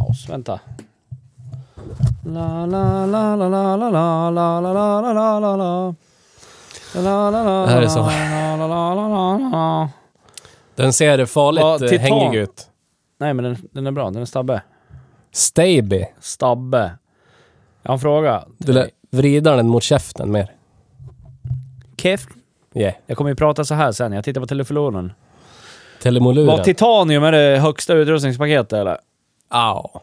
Mouse. Vänta. La la la la la la la la la la la la la la. Det här är så. Den ser farligt Ja, eh, titan. hängig ut. Nej men den, den är bra, den är stabbe. Staby. Stabbe. Jag har en fråga. Du lär vrida den mot käften mer. Keff. Yeah. Jag kommer ju prata så här sen, jag tittar på telefonen. Var Telemoluren. titanium är det högsta utrustningspaketet eller? Au.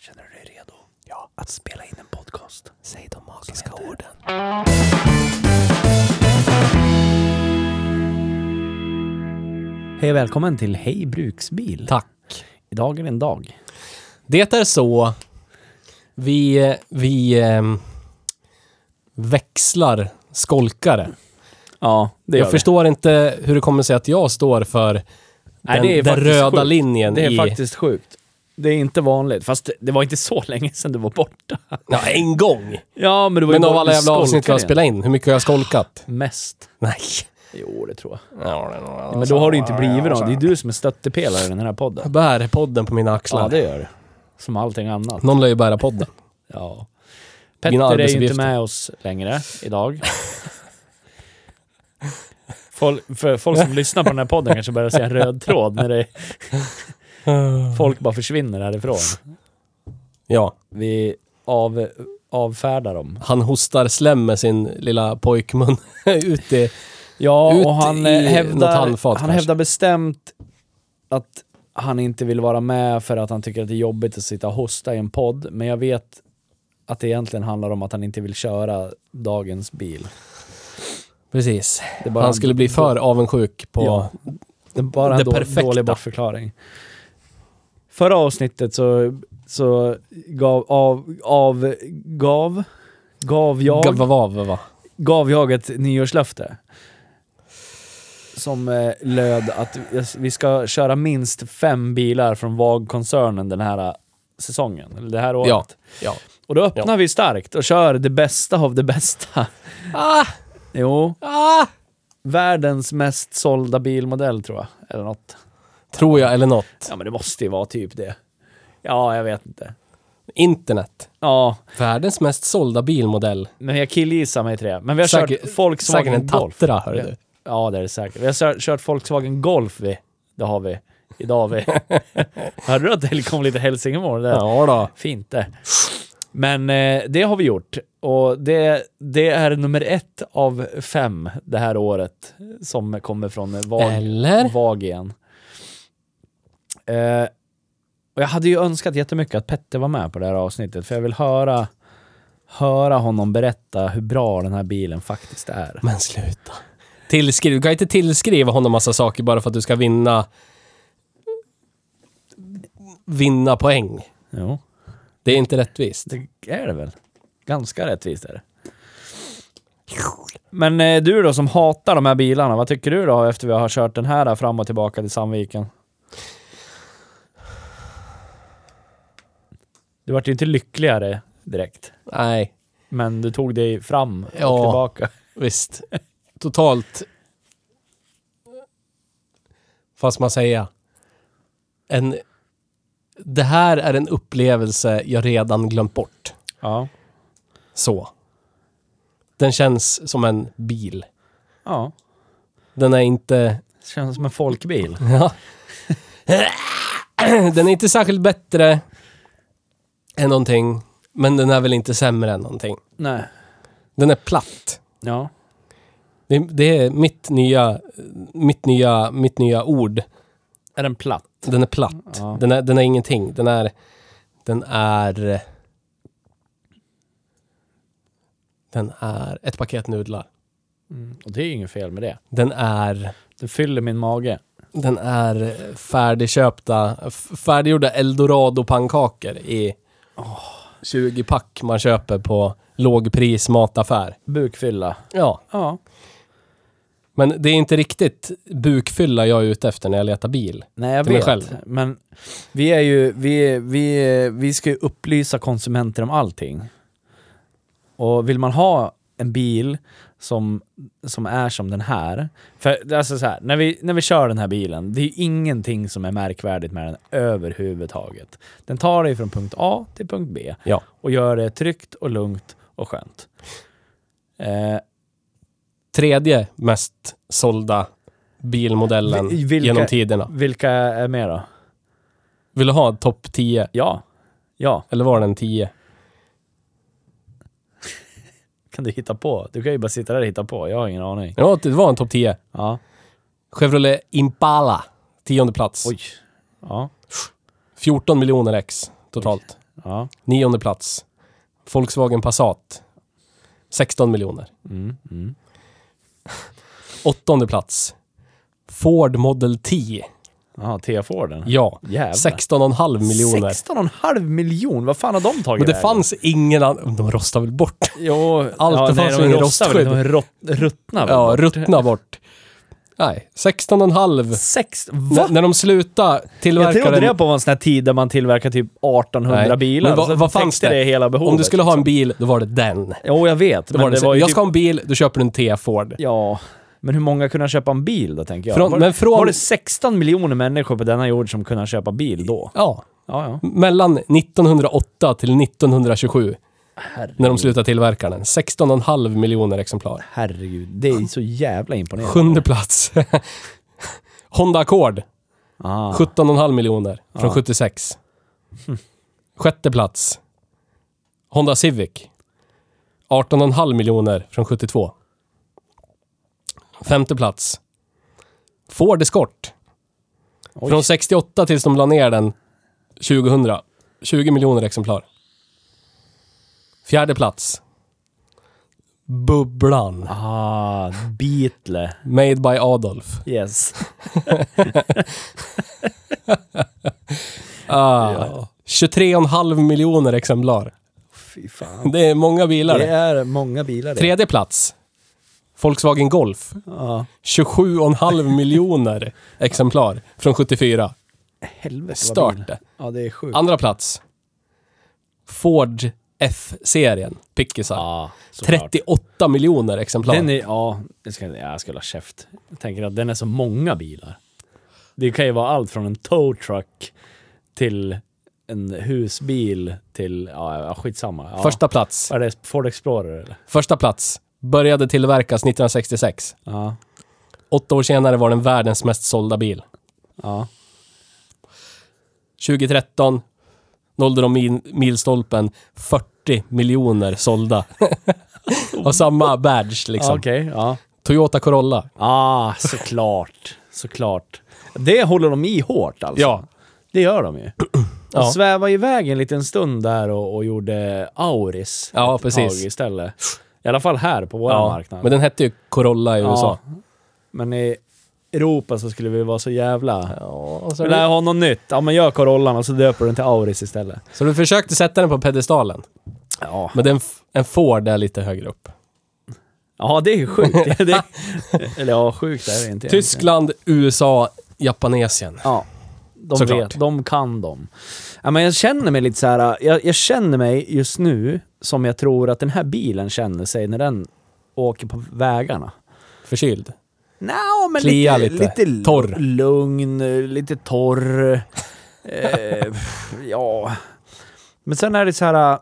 Känner du dig redo? Ja. Att spela in en podcast? Säg de magiska orden. Hej och välkommen till Hej Bruksbil. Tack. Idag är det en dag. Det är så vi, vi ehm, växlar skolkare. Ja, det gör Jag förstår inte hur det kommer sig att jag står för Nej, den, det är den faktiskt röda sjukt. linjen Det är i... faktiskt sjukt. Det är inte vanligt. Fast det var inte så länge sedan du var borta. Ja, en gång! Ja, men du var ju Men av borta- alla jävla skolkade avsnitt vi har igen. spelat in, hur mycket har jag skolkat? Mest. Nej. Jo, det tror jag. Ja, det är nog- men då har det inte blivit något. Det är du som är stöttepelare i den här Jag podden. bär podden på mina axlar. Ja, det gör du. Som allting annat. Någon lär ju bära podden. Ja. Petter är ju inte arbetsuppgifter. med oss längre idag. Folk, för folk som lyssnar på den här podden kanske börjar se en röd tråd när det, folk bara försvinner härifrån. Ja, Vi av, avfärdar dem. han hostar slem med sin lilla pojkmun ut i... Ja, Ut och han i eh, något hävdar, handfat han kanske. hävdar bestämt att han inte vill vara med för att han tycker att det är jobbigt att sitta och hosta i en podd. Men jag vet att det egentligen handlar om att han inte vill köra dagens bil. Precis. Han skulle bli för avundsjuk på... Ja. Det bara en Det då, perfekta. dålig bortförklaring. Förra avsnittet så, så gav, av, av, gav, gav jag, Gav, vad, vad? gav jag ett nyårslöfte. Som eh, löd att vi ska köra minst fem bilar från VAG-koncernen den här eh, säsongen, eller det här året. Ja. Ja. Och då öppnar vi starkt och kör det bästa av det bästa. Ah! Jo, Ah! världens mest sålda bilmodell tror jag, eller något. Tror jag, eller något. Ja men det måste ju vara typ det. Ja, jag vet inte. Internet. Ja, Världens mest sålda bilmodell. men jag killgissar mig till det. Men vi har Säkert- kört Volkswagen Säkert en Golf. Tatra, hörru du. Ja, det är det säkert. Vi har kört, kört Volkswagen Golf vi. Det har vi. Idag har vi. Hörde du att det kom lite Hälsingemål där? Ja då. Fint det. Men eh, det har vi gjort. Och det, det är nummer ett av fem det här året som kommer från VAG, Eller? VAG igen. Eh, och jag hade ju önskat jättemycket att Petter var med på det här avsnittet, för jag vill höra, höra honom berätta hur bra den här bilen faktiskt är. Men sluta. Tillskriv, du kan inte tillskriva honom massa saker bara för att du ska vinna... Vinna poäng. Jo, Det är inte rättvist. det är det väl. Ganska rättvist är det. Men eh, du då som hatar de här bilarna, vad tycker du då efter vi har kört den här fram och tillbaka till Sandviken? Du vart ju inte lyckligare direkt, Nej, men du tog dig fram och Ja. tillbaka. visst. Totalt... Ska man säga? En... Det här är en upplevelse jag redan glömt bort. Ja. Så. Den känns som en bil. Ja. Den är inte... Känns som en folkbil. Ja. Den är inte särskilt bättre än någonting, men den är väl inte sämre än någonting. Nej. Den är platt. Ja. Det, det är mitt nya, mitt nya, mitt nya ord. Är den platt? Den är platt. Ja. Den, är, den är ingenting. Den är... Den är... Den är ett paket nudlar. Och det är inget fel med det. Den är... Det fyller min mage. Den är färdigköpta, färdiggjorda eldorado-pannkakor i 20 pack man köper på lågpris mataffär. Bukfylla. Ja, Ja. men det är inte riktigt bukfylla jag är ute efter när jag letar bil. Nej, jag Till mig vet. själv. Men vi är ju, vi, vi, vi ska ju upplysa konsumenter om allting. Och vill man ha en bil som, som är som den här. För alltså så här, när, vi, när vi kör den här bilen, det är ju ingenting som är märkvärdigt med den överhuvudtaget. Den tar dig från punkt A till punkt B Ja. och gör det tryggt och lugnt och skönt. Eh, Tredje mest sålda bilmodellen Vi- vilka- genom tiderna. vilka är med då? Vill du ha topp 10? Ja. Ja, Eller var den 10? Kan du hitta på? Du kan ju bara sitta där och hitta på. Jag har ingen aning. Ja, det var en topp 10. Ja. Chevrolet Impala, tionde plats. Oj. Ja. 14 miljoner ex totalt. Ja. Nionde plats. Volkswagen Passat. 16 miljoner. Mm. Mm. Åttonde plats. Ford Model T. Jaha, T-Forden. Ja. Jävlar. 16,5 miljoner. 16,5 miljon? Vad fan har de tagit Men det vägen? fanns ingen annan... De rostade väl bort? Jo, Allt, det nej, fanns ju ingen rostskydd. De rott, ruttnar väl Ja, bort. ruttna bort. Nej, 16,5. Sex... N- Va? när de slutade Jag tillverka trodde det var en sån här tid där man tillverkar typ 1800 Nej, bilar. men så vad fanns det? det hela behovet. Om du skulle ha en liksom. bil, då var det den. Jo, jag vet. Då Men var det det var ju jag typ... ska ha en bil, då köper du en T-Ford. Ja, men hur många kunde köpa en bil då, tänker jag? Från- var, men från- var det 16 miljoner människor på denna jord som kunde köpa bil då? Ja. Ja, ja. Mellan 1908 till 1927, Herregud. när de slutade tillverka den. 16,5 miljoner exemplar. Herregud, det är så jävla imponerande. Sjunde plats. Honda Accord, Ah. 17,5 miljoner från Ja. 76. Sjätte plats. Honda Civic, 18,5 miljoner från 72. Femte plats. Ford Escort, Oj. från 68 tills de la ner den 2000. 20 miljoner exemplar. Fjärde plats. Bubblan. Ah, Beatle. Made by Adolf. Yes. Ah, Ja. 23,5 miljoner exemplar. Fy fan. Det är många bilar. Det är många bilar det. Tredje plats. Volkswagen Golf. Ja. 27,5 miljoner exemplar från 74. Helvete vad bil. det. Ja, det är sjukt. Andra plats. Ford F-serien. Pickisar. Ja, såklart. 38 miljoner exemplar. Den är, ja, det ska, ja, jag ska hålla käft. Jag tänker att den är så många bilar. Det kan ju vara allt från en tow truck till en husbil till, ja skitsamma. Ja. Första plats. Är det Ford Explorer eller? Första plats. Började tillverkas 1966. Ja. Åtta år senare var den världens mest sålda bil. Ja. 2013 nådde de mil, milstolpen 40 miljoner sålda. Av samma badge liksom. Okej, ja. Toyota Corolla. Ah, såklart. såklart. Det håller de i hårt alltså. Ja. Det gör de ju. De Ja. svävade iväg en liten stund där och, och gjorde Auris Ja, precis. tag istället. I alla fall här på vår ja. marknad. Men den hette ju Corolla i USA. Men i Europa så skulle vi vara så jävla... Ja, så, Vill jag ha något nytt? Ja men gör Corollan och så döper du den till Auris istället. så du försökte sätta den på pedestalen. Ja, Men den, en Ford är lite högre upp. ja det är ju sjukt. det, eller ja, sjukt är det inte. egentligen. Tyskland, USA, Japanesien. Ja. De Såklart. vet, de kan de. Ja, men jag känner mig lite så här. Jag, jag känner mig just nu som jag tror att den här bilen känner sig när den åker på vägarna. Förkyld. Nå, men Klia lite, lite. lite, Torr. lugn, lite torr. eh, ja. Men sen är det så här.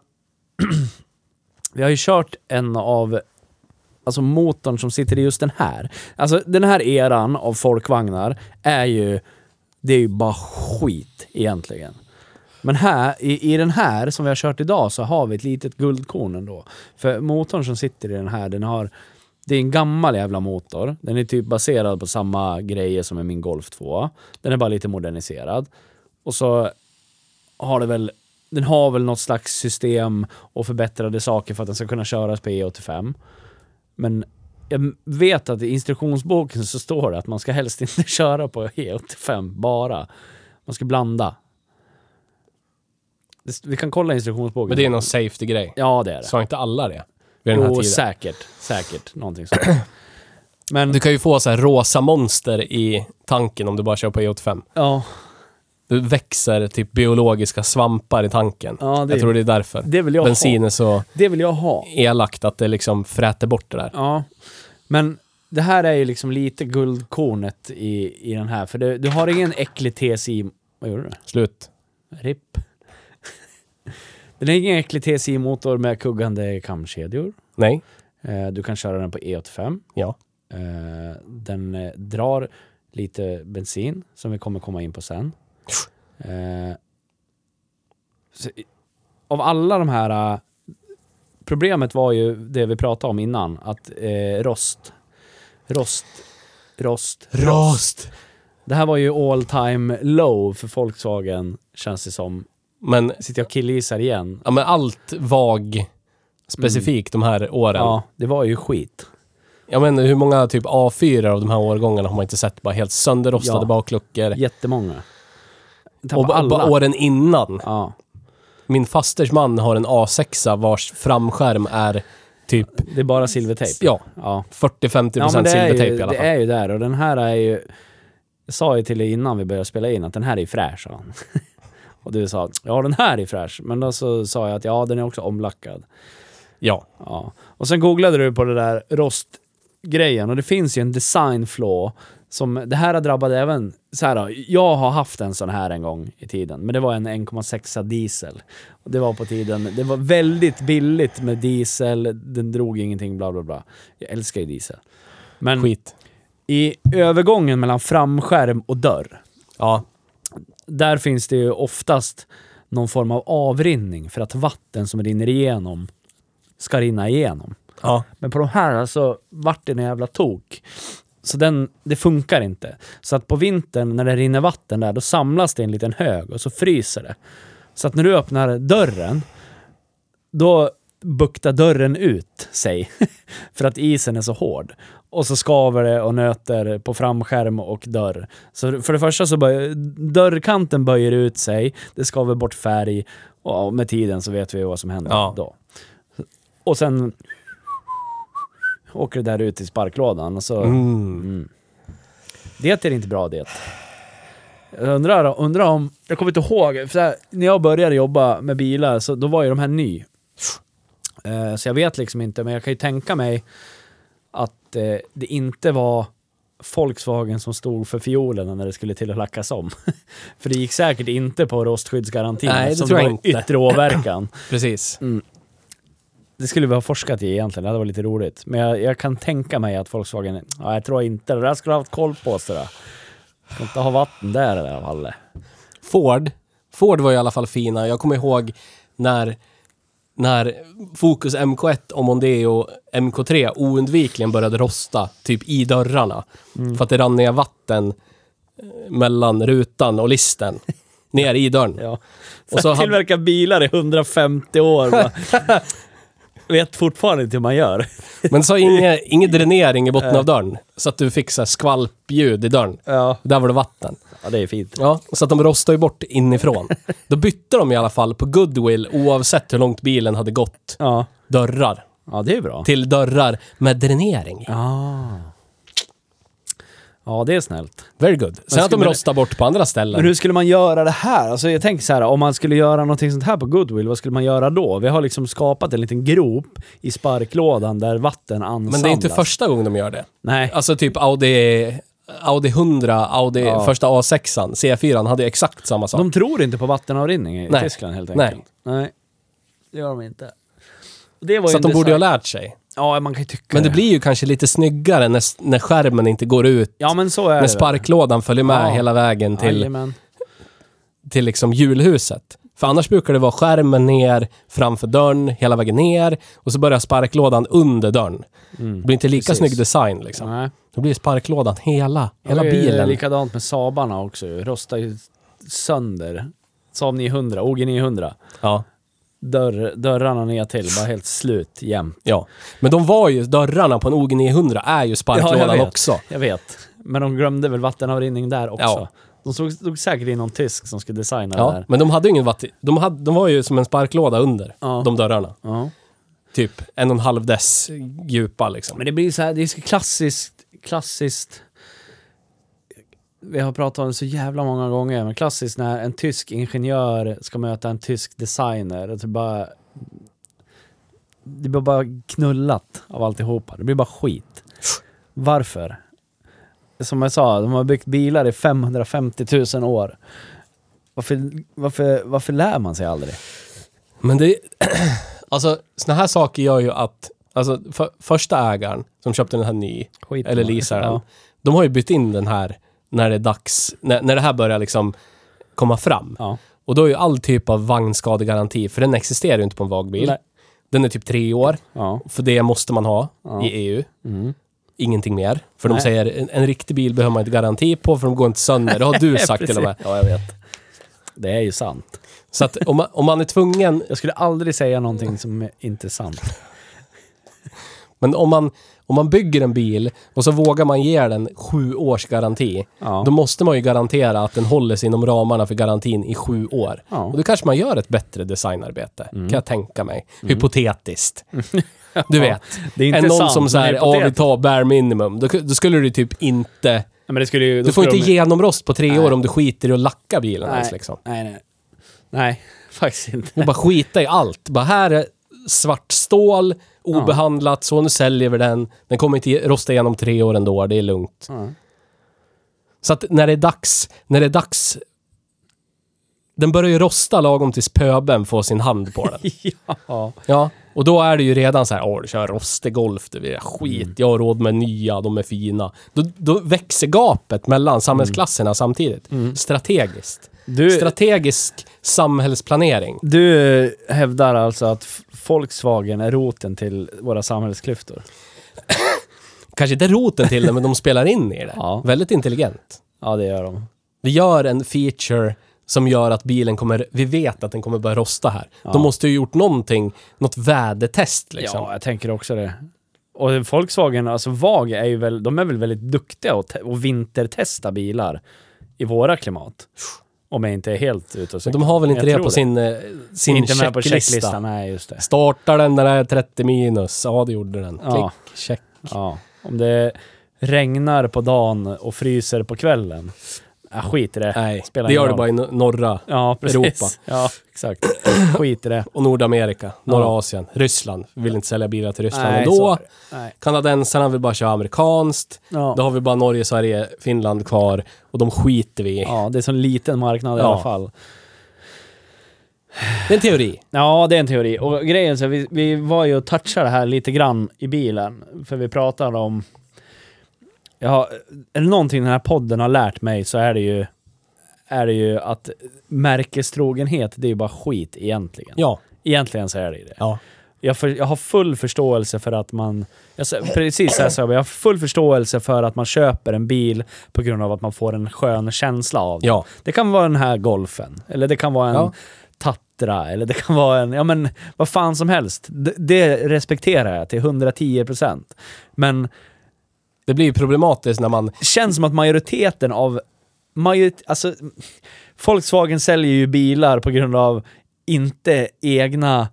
vi har ju kört en av alltså motorn som sitter i just den här. Alltså den här eran av folkvagnar är ju, det är ju bara skit egentligen. Men här, i, i den här som vi har kört idag så har vi ett litet guldkorn ändå. För motorn som sitter i den här, den har, det är en gammal jävla motor. Den är typ baserad på samma grejer som är min Golf 2. Den är bara lite moderniserad. Och så har det väl den har väl något slags system och förbättrade saker för att den ska kunna köras på E85. Men jag vet att i instruktionsboken så står det att man ska helst inte köra på E85 bara. Man ska blanda. Det- Vi kan kolla instruktionsboken. Men det är någon safety-grej. Ja, det är det. Sa inte alla det? Vid den här Jo, tiden? säkert. Säkert. Någonting sånt. Men, Du kan ju få så här rosa monster i tanken om du bara kör på E85. ja, Det växer typ biologiska svampar i tanken. ja det, Jag tror det är därför. det vill jag Bensin ha. är så Det vill jag ha. elakt att det liksom fräter bort det där. Ja. Men det här är ju liksom lite guldkornet i, i den här. För det, du har ingen äcklig TSI... Vad gjorde du? Slut. RIP. Den är ingen äcklig TSI-motor med kuggande kamkedjor. Nej. Eh, Du kan köra den på E85. Ja. Eh, Den eh, drar lite bensin, som vi kommer komma in på sen. Så, av alla de här... Problemet var ju det vi pratade om innan, att eh, rost, rost, rost, Rost. Det här var ju all time low för Volkswagen, känns det som. Men, Sitter jag och killgissar igen? ja, men allt VAG specifikt de här åren. Ja, det var ju skit. Jag menar hur många typ A4 av de här årgångarna har man inte sett? Bara helt sönderrostade Ja. bakluckor. Jättemånga. Och tappade ba- bara åren innan. Ja. Min fasters man har en A6 vars framskärm är typ Det är bara silvertejp. ja, Ja. 40-50% Ja, men det är, silvertejp ju, i alla det fall. är ju där och den här är ju... Jag sa ju till dig innan vi började spela in att den här är fräsch, sa han. och du sa ja den här är fräsch. Men då så sa jag att ja den är också omlackad. Ja. Ja. Och sen googlade du på det där rostgrejen och det finns ju en design flaw som, det här har drabbat även, så här då, jag har haft en sån här en gång i tiden, men det var en 1,6 diesel. Och det var på tiden, det var väldigt billigt med diesel, den drog ingenting, bla bla bla. Jag älskar ju diesel. Men Skit. i övergången mellan framskärm och dörr, Ja. Där finns det ju oftast någon form av avrinning för att vatten som rinner igenom ska rinna igenom. Ja. Men på de här alltså vart det en jävla tok. Så den, det funkar inte. Så att på vintern när det rinner vatten där, då samlas det i en liten hög och så fryser det. Så att när du öppnar dörren, då buktar dörren ut sig. för att isen är så hård. Och så skaver det och nöter på framskärm och dörr. Så för det första så böjer dörrkanten böjer ut sig, det skaver bort färg och med tiden så vet vi vad som händer Ja. då. Och sen åker det där ut i sparklådan och så... Mm. Mm. Det är inte bra det. Jag undrar, undrar om... Jag kommer inte ihåg, för här, när jag började jobba med bilar så då var ju de här ny. Eh, så jag vet liksom inte, men jag kan ju tänka mig att eh, det inte var Volkswagen som stod för fiolerna när det skulle till att lackas om. för det gick säkert inte på rostskyddsgarantin. Nej, jag var inte. Yttre åverkan. Precis. Det skulle vi ha forskat i egentligen, det hade varit lite roligt. Men jag, jag kan tänka mig att Volkswagen, ja, jag tror inte, det där skulle ha haft koll på sådär. Ska inte ha vatten där i alla fall. Ford. Ford var i alla fall fina. Jag kommer ihåg när, när Focus MK1 och Mondeo MK3 oundvikligen började rosta, typ i dörrarna. Mm. För att det rann ner vatten eh, mellan rutan och listen. ner i dörren. Ja. Och så hade- Tillverkar bilar i 150 år. Vet fortfarande inte hur man gör. Men så inget, ingen dränering i botten av dörren. Så att du fick så här skvalpljud i dörren. Ja. Där var det vatten. ja, det är fint. Ja, så att de rostade ju bort inifrån. Då bytte de i alla fall på goodwill, oavsett hur långt bilen hade gått, Ja, dörrar. ja det är bra. Till dörrar med dränering. Ja. Ja, det är snällt. Very good. Sen att de skulle- rostar bort på andra ställen. Men hur skulle man göra det här? Alltså jag tänker så här, om man skulle göra någonting sånt här på Goodwill, vad skulle man göra då? Vi har liksom skapat en liten grop i sparklådan där vatten ansamlas. Men det är inte första gången de gör det. Nej. Alltså typ Audi, Audi 100, Audi Ja. första A6an, C4 hade ju exakt samma sak. De tror inte på vattenavrinning i Nej. Tyskland helt Nej. enkelt. Nej. Det gör de inte. Det var så att de borde ju ha lärt sig. Ja, man kan ju tycka Men det blir ju kanske lite snyggare när, när skärmen inte går ut. Ja, men så är när det. sparklådan följer med Ja. hela vägen till, Jajamän. till liksom hjulhuset. För annars brukar det vara skärmen ner framför dörren, hela vägen ner och så börjar sparklådan under dörren. Mm. Det blir inte lika Precis. snygg design liksom. Nej. Då blir sparklådan hela, hela Det är ju bilen. Likadant med Sabarna också ju. Rostar ju sönder Saab 900, OG 900. Ja. Dörr, dörrarna ner till, bara helt slut jämt. Ja. Men de var ju, dörrarna på en OG 900 är ju sparklådan vet. också. Jag vet. Men de glömde väl vattenavrinning där också. Ja. De stod säkert in någon tysk som skulle designa det Ja, där. men de hade ju ingen vatten... De, hade, de var ju som en sparklåda under, Ja. de dörrarna. Ja. Typ en och en halv dess djupa liksom. Men det blir så här, det är så klassiskt, klassiskt. Vi har pratat om det så jävla många gånger, men klassiskt när en tysk ingenjör ska möta en tysk designer. Det, bara, det blir bara knullat av alltihopa. Det blir bara skit. Varför? Som jag sa, de har byggt bilar i 550 000 år. Varför, varför, varför lär man sig aldrig? Men det... alltså, såna här saker gör ju att... Alltså, för, första ägaren som köpte den här ny, Skit eller leasar den, Ja. de har ju bytt in den här när det är dags, när, när det här börjar liksom komma fram. Ja. Och då är ju all typ av vagnskadegaranti, för den existerar ju inte på en vagbil. Nej. Den är typ tre år, Ja. för det måste man ha Ja. i EU. Mm. Ingenting mer. För de Nej. säger en, en riktig bil behöver man inte garanti på för de går inte sönder. Det har du sagt till och med. Ja, jag vet. Det är ju sant. Så att om man, om man är tvungen, Jag skulle aldrig säga någonting som är inte sant. men om man, om man bygger en bil och så vågar man ge den sju års garanti. Ja. Då måste man ju garantera att den håller sig inom ramarna för garantin i sju år. Ja. Och då kanske man gör ett bättre designarbete, Mm. kan jag tänka mig. Hypotetiskt. Du vet. Det är än någon som säger, ja vi tar bare minimum. Då, då skulle du typ inte... Nej, men det skulle ju, Du får inte de- genomrost på tre Nej. år om du skiter i att lacka bilen Nej. ens liksom. Nej, nej. Nej, faktiskt inte. Och bara skita i allt. Bara här är svart stål, obehandlat, så nu säljer vi den. Den kommer inte rosta igenom tre år ändå, det är lugnt. Ja. Så att när det är dags, när det är dags... Den börjar ju rosta lagom tills pöben får sin hand på den. ja. Ja, och då är det ju redan så här, åh du kör rostig golf, det är skit, Mm. jag har råd med nya, de är fina. Då, då växer gapet mellan samhällsklasserna samtidigt. Strategiskt. Mm. Du, Strategisk samhällsplanering. du hävdar alltså att Volkswagen är roten till våra samhällsklyftor? Kanske inte roten till det, men de spelar in i det. Ja. Väldigt intelligent. Ja, det gör de. Vi gör en feature som gör att bilen kommer, vi vet att den kommer börja rosta här. Ja. De måste ju gjort någonting, något vädertest liksom. Ja, jag tänker också det. Och Volkswagen, alltså VAG är ju väl, de är väl väldigt duktiga att, att vintertesta bilar i våra klimat. Om jag inte är helt ute och cyklar. de har väl inte Jag det på sin, eh, sin Inte med på checklista. nej just det. Startar den det är 30 minus? Ja, det gjorde den. Klick, Ja. check. Ja, om det regnar på dagen och fryser på kvällen. Ja, skit i det. Nej, Spelar det ingen gör det roll. bara i no- norra Ja, precis. Europa. Ja, exakt. Skit i det. och Nordamerika, norra Ja. Asien, Ryssland. Vi vill inte sälja bilar till Ryssland Nej, ändå. så är det. Nej. Kanadensarna vill bara köra amerikanskt. Ja. Då har vi bara Norge, Sverige, Finland kvar. Och de skiter vi i. ja, det är en liten marknad i Ja. alla fall. Det är en teori. Ja, det är en teori. Och grejen så, vi, vi var ju och touchade det här lite grann i bilen. För vi pratade om... Ja, är det någonting den här podden har lärt mig så är det ju... Är det ju att märkestrogenhet, det är ju bara skit egentligen. Ja. Egentligen så är det ju det. Ja. Jag, för, jag har full förståelse för att man... Jag, precis så här sa jag, jag har full förståelse för att man köper en bil på grund av att man får en skön känsla av den. Ja. Det kan vara den här golfen, eller det kan vara en Ja. Tatra, eller det kan vara en... Ja men vad fan som helst. Det, det respekterar jag till 110%. Men Det blir ju problematiskt när man... känns som att majoriteten av... Majorit, alltså, Volkswagen säljer ju bilar på grund av inte egna...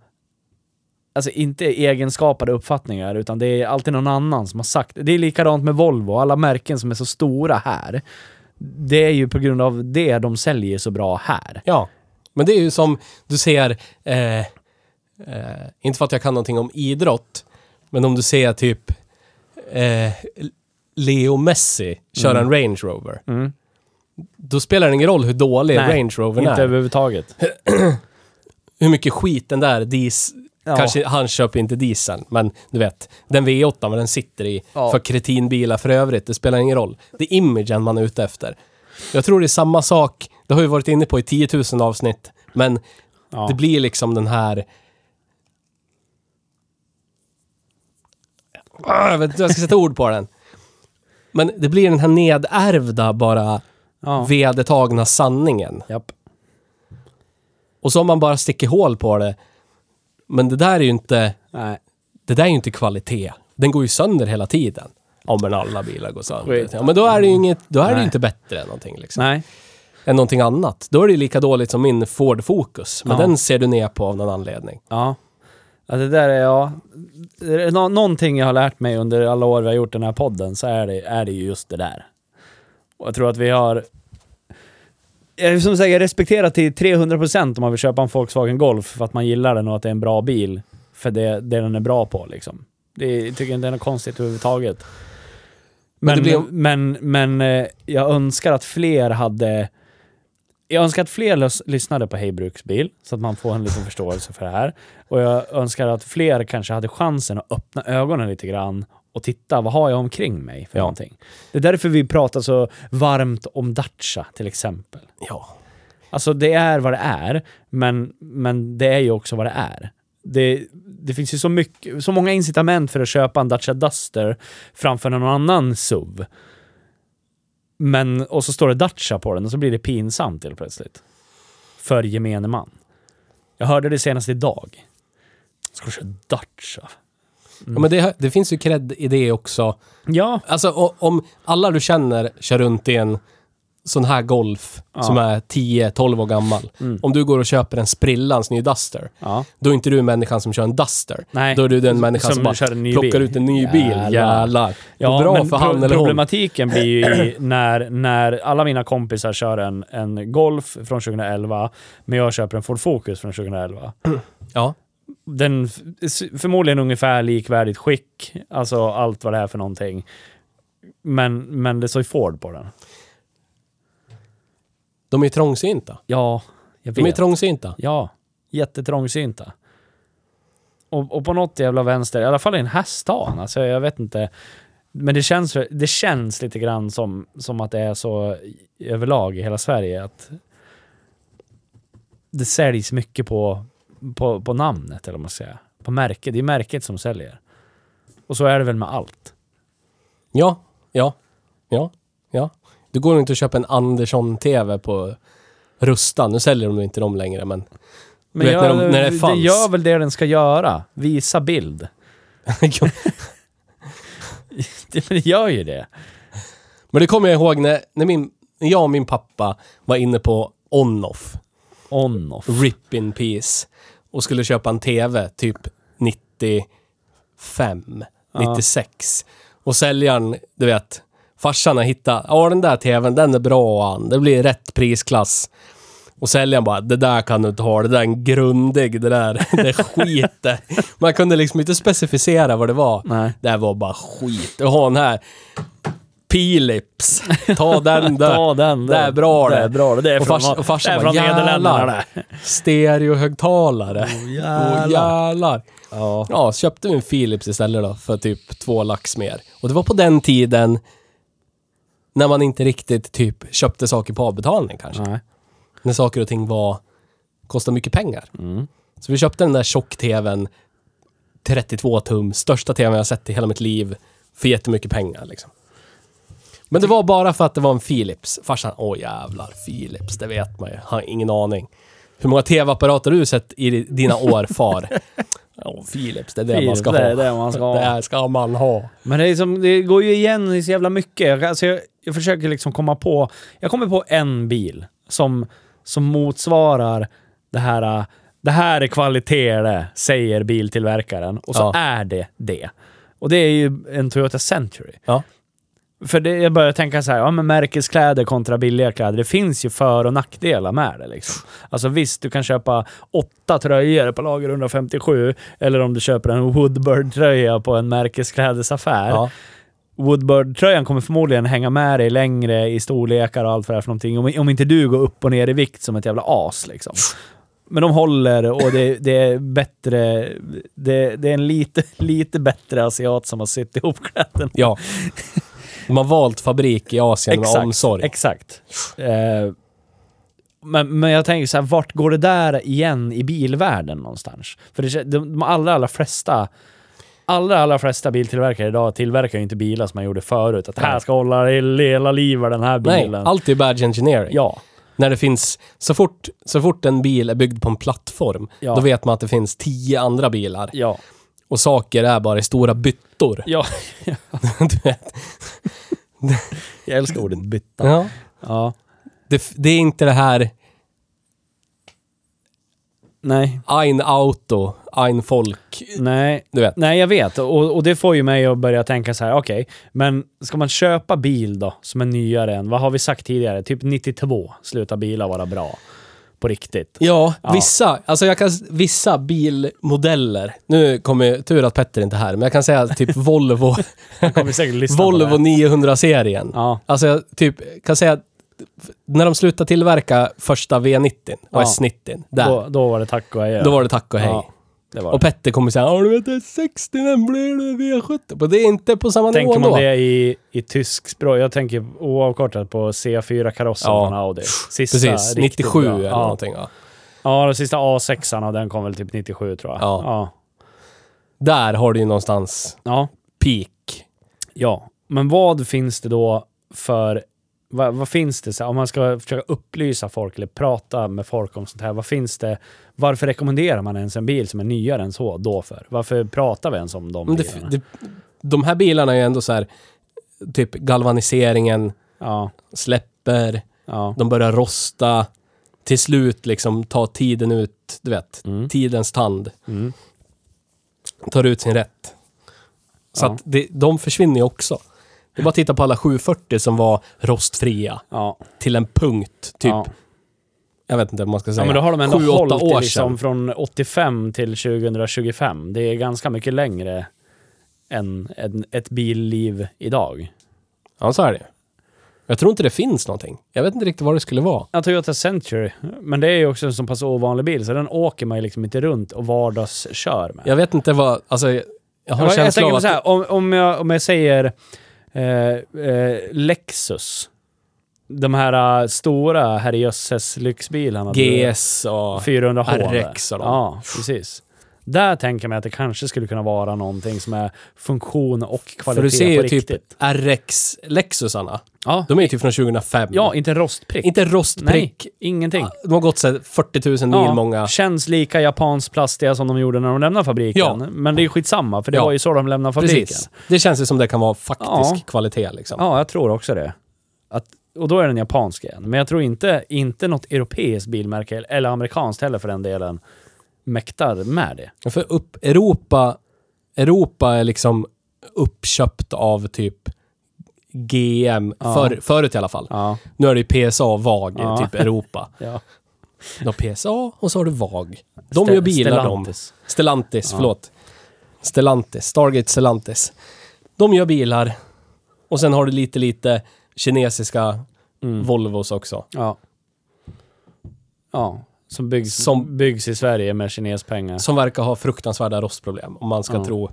Alltså inte egenskapade uppfattningar, utan det är alltid någon annan som har sagt det. är likadant med Volvo, alla märken som är så stora här. Det är ju på grund av det de säljer så bra här. Ja. Men det är ju som du ser... Eh, eh, inte för att jag kan någonting om idrott. Men om du ser typ... Eh, Leo Messi köra en Range Rover. Mm. Då spelar det ingen roll hur dålig Nej, Range Rover Inte är. överhuvudtaget. Hur mycket skit den där dis... Ja. Kanske han köper inte dieseln, men du vet. Den V8 vad den sitter i Ja. för kretinbilar för övrigt, det spelar ingen roll. Det är imagen man är ute efter. Jag tror det är samma sak, det har vi varit inne på i 10 000 avsnitt, men Ja. det blir liksom den här... Ah, Jag vet inte hur jag ska sätta ord på den. Men det blir den här nedärvda, bara ja. vedertagna sanningen. Japp. Och så har man bara sticker hål på det. Men det där är ju inte, Nej. det där är ju inte kvalitet. Den går ju sönder hela tiden. Ja men alla bilar går sönder. Ja, men då är det ju inget, då är det Nej. inte bättre än någonting liksom. Nej. Än någonting annat. Då är det ju lika dåligt som min Ford Focus. Men Ja. den ser du ner på av någon anledning. Ja. Ja. Det där är, ja. Det nå- någonting jag har lärt mig under alla år vi har gjort den här podden så är det, är det ju just det där. Och jag tror att vi har... Jag som säger, respekterat till 300% om man vill köpa en Volkswagen Golf för att man gillar den och att det är en bra bil. För det, det den är bra på liksom. Det jag tycker inte är något konstigt överhuvudtaget. Men Men, blir- men, men eh, jag önskar att fler hade... Jag önskar att fler lys- lyssnade på Hej Bruksbil, så att man får en liten förståelse för det här. Och jag önskar att fler kanske hade chansen att öppna ögonen lite grann och titta, vad har jag omkring mig för Ja. någonting? Det är därför vi pratar så varmt om Dacia till exempel. Ja. Alltså det är vad det är, men, men det är ju också vad det är. Det, det finns ju så, mycket, så många incitament för att köpa en Dacia Duster framför någon annan SUV. Men, och så står det Dacia på den och så blir det pinsamt helt plötsligt. För gemene man. Jag hörde det senast idag. Ska du köra Dacia? ja men det, det finns ju cred i det också. Ja. Alltså om alla du känner kör runt i en sån här Golf Ja. som är 10-12 år gammal. Mm. Om du går och köper en sprillans ny Duster, Ja. då är inte du människan som kör en Duster. Nej. Då är du den människan som, bara en ny plockar bil. ut en ny bil. Jävlar. Jävlar. Ja, bra men för pro- han eller hon. problematiken blir ju när, när alla mina kompisar kör en, en Golf från 2011, men jag köper en Ford Focus från 2011. Ja. Den förmodligen ungefär likvärdigt skick, alltså allt vad det är för någonting. Men, men det står ju Ford på den. De är trångsynta. Ja, jag De är vet. trångsynta. Ja, jättetrångsynta. Och, och på något jävla vänster, i alla fall i en häststan, alltså jag vet inte. Men det känns, det känns lite grann som, som att det är så överlag i hela Sverige att det säljs mycket på, på, på namnet, eller vad man ska säga. På märket. Det är märket som säljer. Och så är det väl med allt. Ja, ja, ja, Du går inte och köper en Andersson-TV på Rusta. Nu säljer de inte dem längre, men... Men vet, när jag, de- när det det fanns. gör väl det den ska göra. Visa bild. Det, men det gör ju det. men det kommer jag ihåg när, när, min, när jag och min pappa var inne på On-Off, On-off. RIP in Peace, och skulle köpa en TV typ 95, Ja. 96. Och säljaren, du vet, farsan har hittat, ja den där TVn, den är bra han. Det blir rätt prisklass. Och säljaren bara, det där kan du inte ha, det där är en grundig, det där, det är skit. Man kunde liksom inte specificera vad det var. Nej. Det var bara skit. Du har den här Philips. Ta den där. Ta den. Det är bra det. är bra det. Det är Och från, fars- och farsan bara, från Nederländerna jävlar. Stereohögtalare. Åh jävlar. jävlar. Ja. Ja, så köpte vi en Philips istället då för typ två lax mer. Och det var på den tiden när man inte riktigt typ köpte saker på avbetalning kanske. Nej. När saker och ting var, kostade mycket pengar. Mm. Så vi köpte den där tjock-tvn, 32 tum, största tvn jag sett i hela mitt liv, för jättemycket pengar liksom. Men det var bara för att det var en Philips. Farsan, åh jävlar, Philips, det vet man ju. Har ingen aning. Hur många tv-apparater har du sett i dina år, far? Åh, Philips, det är det man Philips, ska det ha. är det man ska ha. Det ska man ha. Men det, är som, det går ju igen i så jävla mycket. Alltså jag, jag försöker liksom komma på... Jag kommer på en bil som, som motsvarar det här... äh, Det här är kvalitet det, säger biltillverkaren. Och så Ja. är det det. Och det är ju en Toyota Century. Ja. För det, jag börjar tänka så här, ja men märkeskläder kontra billiga kläder. Det finns ju för och nackdelar med det liksom. Alltså visst, du kan köpa åtta tröjor på lager 157. Eller om du köper en Woodbird-tröja på en märkesklädesaffär. Ja. Woodbird-tröjan kommer förmodligen hänga med dig längre i storlekar och allt vad det är för någonting. Om, om inte du går upp och ner i vikt som ett jävla as liksom. Men de håller och det, det är bättre... Det, det är en lite, lite bättre asiat som har sytt ihop kläderna. ja. De har valt fabrik i Asien med omsorg. Exakt. Eh, men, men jag tänker så här, vart går det där igen i bilvärlden någonstans? För det, de, de allra, allra flesta allra, allra flesta biltillverkare idag tillverkar ju inte bilar som man gjorde förut. Att här Nej. ska hålla hela livet den här Nej, bilen. allt är bad engineering. Ja. När det finns, så fort, så fort en bil är byggd på en plattform, Ja. då vet man att det finns tio andra bilar. Ja. Och saker är bara i stora byttor. Ja. du vet. Jag älskar ordet bytta. Ja. Ja. Det, det är inte det här Nej. ein Auto, ein Folk. Nej. Du vet. Nej, jag vet. Och, och det får ju mig att börja tänka så här, okej, men ska man köpa bil då, som är nyare än, vad har vi sagt tidigare? Typ 92 slutar bilar vara bra. På riktigt. Ja, Ja. vissa, alltså jag kan, vissa bilmodeller. Nu kommer tur att Petter inte är här, men jag kan säga typ Volvo, Volvo det. 900-serien. Ja. Alltså jag typ kan säga när de slutade tillverka första V90 och Ja. S90, där, Då, då var det tack och adjö. då var det tack och hej. Ja, det var Och det. Petter kommer säga ja du vet S60 den blir det V70. Men det är inte på samma Tänker nivå man då. det i, i tysk språk, jag tänker oavkortat på C4-karossen Ja. från Audi. Sista Precis, riktigt 97 bra. eller ja. någonting. Ja. Ja, den sista A6an och den kom väl typ 97 tror jag. Ja. Ja. Där har du ju någonstans Ja. peak. ja. Men vad finns det då för... Vad, vad finns det, så, om man ska försöka upplysa folk eller prata med folk om sånt här, vad finns det? Varför rekommenderar man ens en bil som är nyare än så då för? Varför pratar vi ens om de bilarna? det, det, de här bilarna är ju ändå så här, typ galvaniseringen Ja, släpper, ja. de börjar rosta. Till slut liksom tar tiden ut, du vet, Mm. tidens tand. Mm. Tar ut sin rätt. Så Ja. att det, de försvinner ju också. Det är bara att titta på alla 740 som var rostfria. Ja, Till en punkt, typ. ja. Jag vet inte vad man ska säga. ja, men då har de ändå Sju, åtta hållit år liksom från 85 till 2025. Det är ganska mycket längre än en, ett billiv idag. Ja, så är det Jag tror inte det finns någonting. Jag vet inte riktigt vad det skulle vara. Ja, Toyota Century. Men det är ju också en så pass ovanlig bil, så den åker man ju liksom inte runt och vardagskör med. Jag vet inte vad, alltså jag jag har en jag, jag känsla tänker av att... så här, om, om, jag, om jag säger eh, eh, Lexus. De här uh, stora herrejösses lyxbilarna. GS och... 400H. RX och dem. Ja, precis. Där tänker jag mig att det kanske skulle kunna vara någonting som är funktion och kvalitet För du ser ju typ riktigt. RX Lexusarna. Ja. De är ju typ från 2005. ja, inte rostprick. Inte rostprick. Nej, ingenting. De har gått så här 40 000 mil Ja, många. Känns lika japanskt plastiga som de gjorde när de lämnade fabriken. Ja. Men det är skitsamma, för det Ja. var ju så de lämnade fabriken. Precis. Det känns ju som det kan vara faktisk Ja. kvalitet liksom. Ja, jag tror också det. Att, och då är den japansk igen. Men jag tror inte, inte något europeiskt bilmärke, eller amerikanskt heller för den delen, mäktar med det. För upp, Europa, Europa är liksom uppköpt av typ GM, Ja. för, förut i alla fall. Ja. Nu är det ju PSA och VAG, Ja. typ Europa. ja. Du har PSA och så har du VAG. De gör bilar de. Stellantis. Stellantis, Ja. förlåt. Stellantis, Stargate Stellantis. De gör bilar. Och sen har du lite, lite kinesiska Mm. Volvos också. Ja. Ja. Som byggs, Som- byggs i Sverige med kinespengar. Som verkar ha fruktansvärda rostproblem, om man ska Ja. tro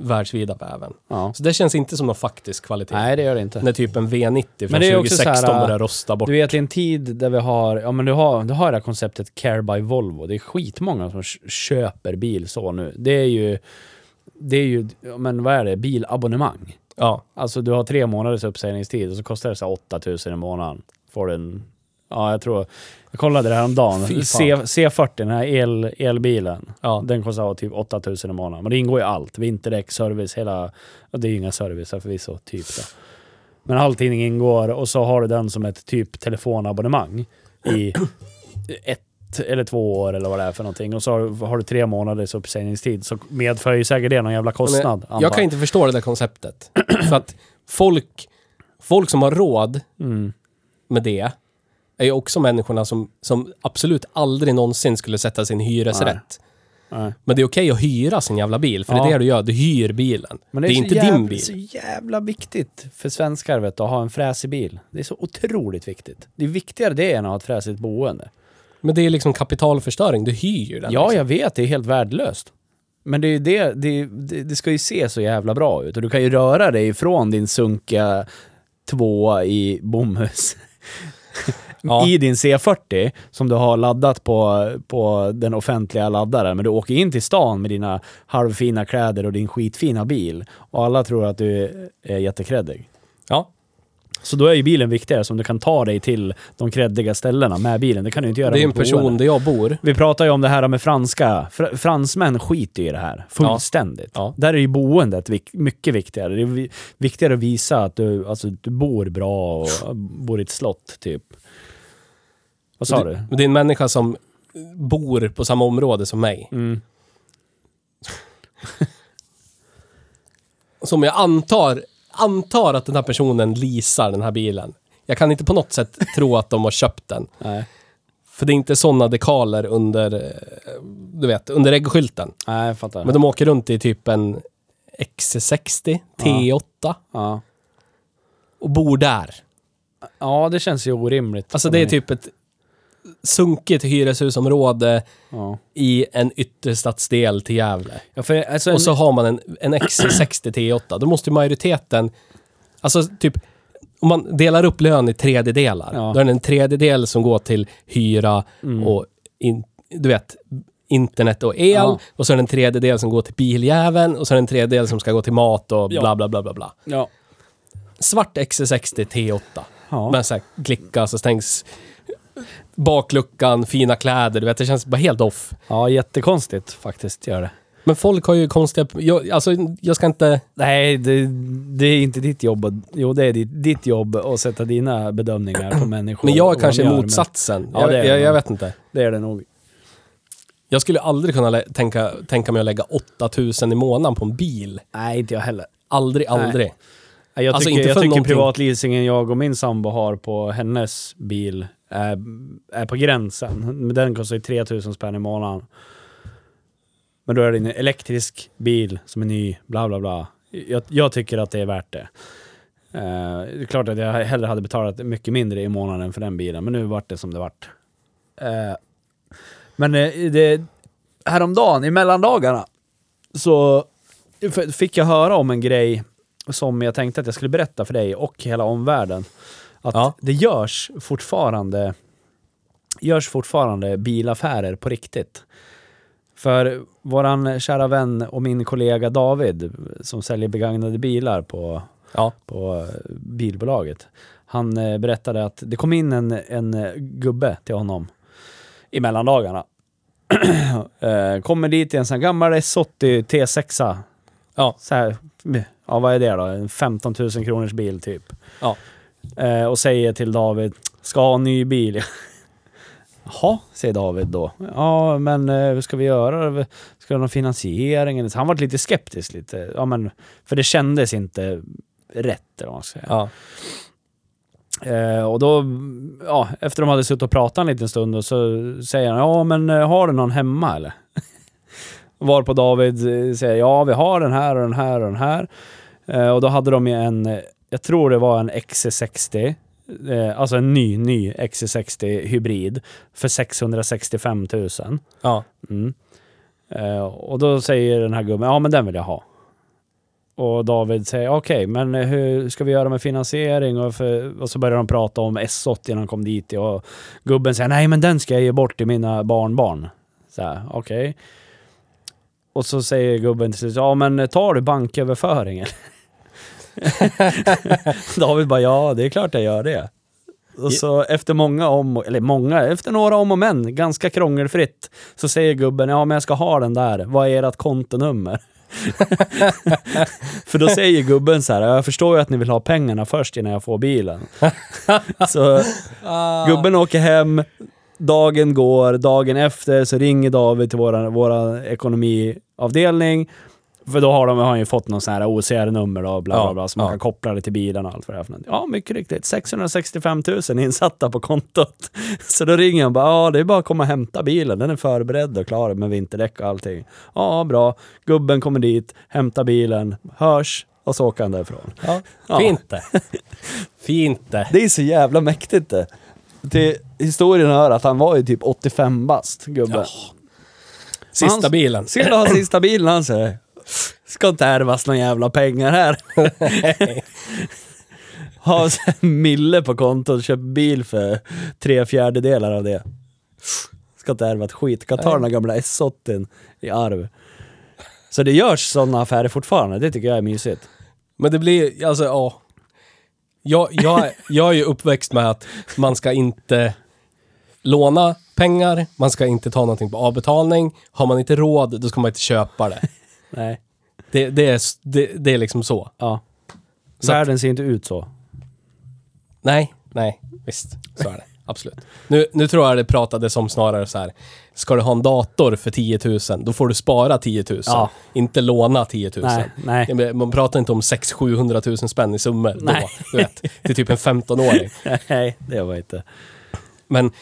världsvida bäven. Ja. Så det känns inte som någon faktisk kvalitet. Nej, det gör det inte. När typ en V90 från Men det är också 2016 så här, börjar rosta bort. Du vet, i en tid där vi har, ja men du har, du har det här konceptet Care by Volvo. Det är skitmånga som köper bil så nu. Det är ju, det är ju, men vad är det, bilabonnemang. Ja. Alltså du har tre månaders uppsägningstid och så kostar det så här 8000 i månaden. Får du en, ja jag tror, jag kollade det här om dagen. C, fan. C40, den här el, elbilen. Ja. Den kostar typ 8000 i månaden. Men det ingår ju allt. Vinterdäck, service, hela... Det är ju inga service förvisso, typ då. Men allting ingår och så har du den som ett typ telefonabonnemang i ett eller två år eller vad det är för någonting. Och så har, du- har du tre månaders uppsägningstid så medför ju säkert det någon jävla kostnad. Men jag kan inte förstå det där konceptet. För att folk, folk som har råd Mm. med det är ju också människorna som, som absolut aldrig någonsin skulle sätta sin hyresrätt. Nej. Men det är okej att hyra sin jävla bil, för det Ja. är det du gör. Du hyr bilen. Men det är, inte jävla, din bil. så jävla viktigt för svenskar vet du, att ha en fräsig bil. Det är så otroligt viktigt. Det är viktigare det än att ha ett fräsigt boende. Men det är liksom kapitalförstöring. Du hyr ju den. Ja, liksom. jag vet. Det är helt värdelöst. Men det, är ju det, det, det, det ska ju se så jävla bra ut. Och du kan ju röra dig ifrån din sunkiga tvåa i bomhus. Ja. I din C40 som du har laddat på, på den offentliga laddaren. Men du åker in till stan med dina halvfina kläder och din skitfina bil. Och alla tror att du är jättekreddig. ja. Så då är ju bilen viktigare, som du kan ta dig till de kreddiga ställena med bilen. Det kan du inte göra Det är en person boende. där jag bor. Vi pratar ju om det här med franska. Fr fransmän skiter ju i det här. Fullständigt. Ja. Där är ju boendet mycket viktigare. Det är vi viktigare att visa att du, alltså, du bor bra och bor i ett slott, typ. Vad sa du? Det, är en människa som bor på samma område som mig. Mm. Som jag antar, antar att den här personen leasar den här bilen. Jag kan inte på något sätt tro att de har köpt den. Nej. För det är inte sådana dekaler under, eh, du vet, under äggskylten. Nej, jag fattar. Men de åker runt i typ en XC60 T8 ja. och bor där. ja, det känns ju orimligt. Alltså det är typ ett sunkigt hyreshusområde Ja. i en ytterstadsdel till Gävle. Ja, för, alltså, Och så har man en, en XC60 T8. Då måste ju majoriteten... Alltså typ, om man delar upp lön i tredjedelar. Ja. Då är det en tredjedel som går till hyra och in, du vet, internet och el. Ja. Och så är det en tredjedel som går till biljäveln. Och så är det en tredjedel som ska gå till mat och bla bla bla bla bla. ja. Svart XC60 T8. Ja. Med så här klicka så stängs bakluckan, fina kläder. Du vet, det känns bara helt off. ja, jättekonstigt faktiskt gör det. Men folk har ju konstiga... Jag, alltså, jag ska inte... Nej, det, det är inte ditt jobb. Jo, det är ditt, ditt jobb att sätta dina bedömningar på människor. Men jag är kanske gör, motsatsen. Ja, jag, det är jag, jag vet inte. Men det är det nog. Jag skulle aldrig kunna tänka, tänka mig att lägga 8000 i månaden på en bil. Nej, inte jag heller. Aldrig, aldrig. Nej, Jag Alltså, tycker, inte jag för tycker någonting. privatleasingen jag och min sambo har på hennes bil är, är på gränsen. Den kostar ju 3000 spänn i månaden. Men då är det en elektrisk bil som är ny, bla bla bla. Jag, jag tycker att det är värt det. Eh, det är klart att jag hellre hade betalat mycket mindre i månaden för den bilen, men nu vart det som det vart. Eh, men eh, det, häromdagen, i mellandagarna, så fick jag höra om en grej som jag tänkte att jag skulle berätta för dig och hela omvärlden. Att Ja. det görs fortfarande, görs fortfarande bilaffärer på riktigt. För våran kära vän och min kollega David, som säljer begagnade bilar på, Ja. på eh, bilbolaget. Han eh, berättade att det kom in en, en eh, gubbe till honom i mellandagarna. Kommer dit i en sån gammal S80 T6. Ja. Så här, ja vad är det då? En 15 000 kronors bil typ. Ja. Eh, och säger till David, ska ha en ny bil. Jaha, säger David då. Ja, men eh, vad ska vi göra? Ska det ha någon finansiering? Han var lite skeptisk lite. Ja, men, för det kändes inte rätt, eller vad man ska säga. Ja. Eh, och då, ja, efter de hade suttit och pratat en liten stund och så säger han, ja men eh, har du någon hemma eller? Var på David eh, säger, ja vi har den här och den här och den här. Eh, och då hade de ju en, jag tror det var en XC60, eh, alltså en ny, ny XC60 hybrid för 665 000. Ja. Mm. Eh, och då säger den här gubben, ja men den vill jag ha. Och David säger, okej, men hur ska vi göra med finansiering? Och, för, och så börjar de prata om S80 när de kom dit. Och gubben säger, nej men den ska jag ge bort till mina barnbarn. Så här, okej. Och så säger gubben till slut, ja men tar du banköverföringen? David bara, ja det är klart jag gör det. Och så efter många om, eller många, efter några om och men, ganska krångelfritt, så säger gubben, ja men jag ska ha den där, vad är ert kontonummer? För då säger gubben så här, jag förstår ju att ni vill ha pengarna först innan jag får bilen. så gubben åker hem, dagen går, dagen efter så ringer David till våran ekonomiavdelning. För då har de har ju fått någon sån här OCR-nummer då, bla bla Ja, bla, så man ja. kan koppla det till bilen och allt vad det är för någonting. Ja, mycket riktigt. 665 000 insatta på kontot. Så då ringer han bara, ja det är bara att komma och hämta bilen, den är förberedd och klar med vinterdäck och allting. Ja, bra. Gubben kommer dit, hämtar bilen, hörs och så åker han därifrån. ja. Ja. Fint det. Fint det. Det är så jävla mäktigt det. Till historien hör att han var ju typ 85 bast, gubben. Sista Han- bilen. Skulle ha sista bilen han säger. Ska inte ärvas några jävla pengar här. ha mille på kontot och köpt bil för tre fjärdedelar av det. Ska inte ärva ett skit. Kan ta den här gamla S80 i arv. Så det görs sådana affärer fortfarande. Det tycker jag är mysigt. Men det blir, alltså ja. jag, jag, jag är ju uppväxt med att man ska inte låna pengar, man ska inte ta någonting på avbetalning. Har man inte råd, då ska man inte köpa det. Nej. Det, det, är, det, det är liksom så. Ja. Så Världen ser inte ut så. Nej, nej, visst. Så är det. Absolut. Nu, nu tror jag det pratades om snarare så här. Ska du ha en dator för 10 000, då får du spara 10 000. Ja. Inte låna 10 000. Nej, nej. Man pratar inte om 600 000 spänn i summor då, Nej. du vet. Det är typ en 15-åring. Nej, det var inte. Men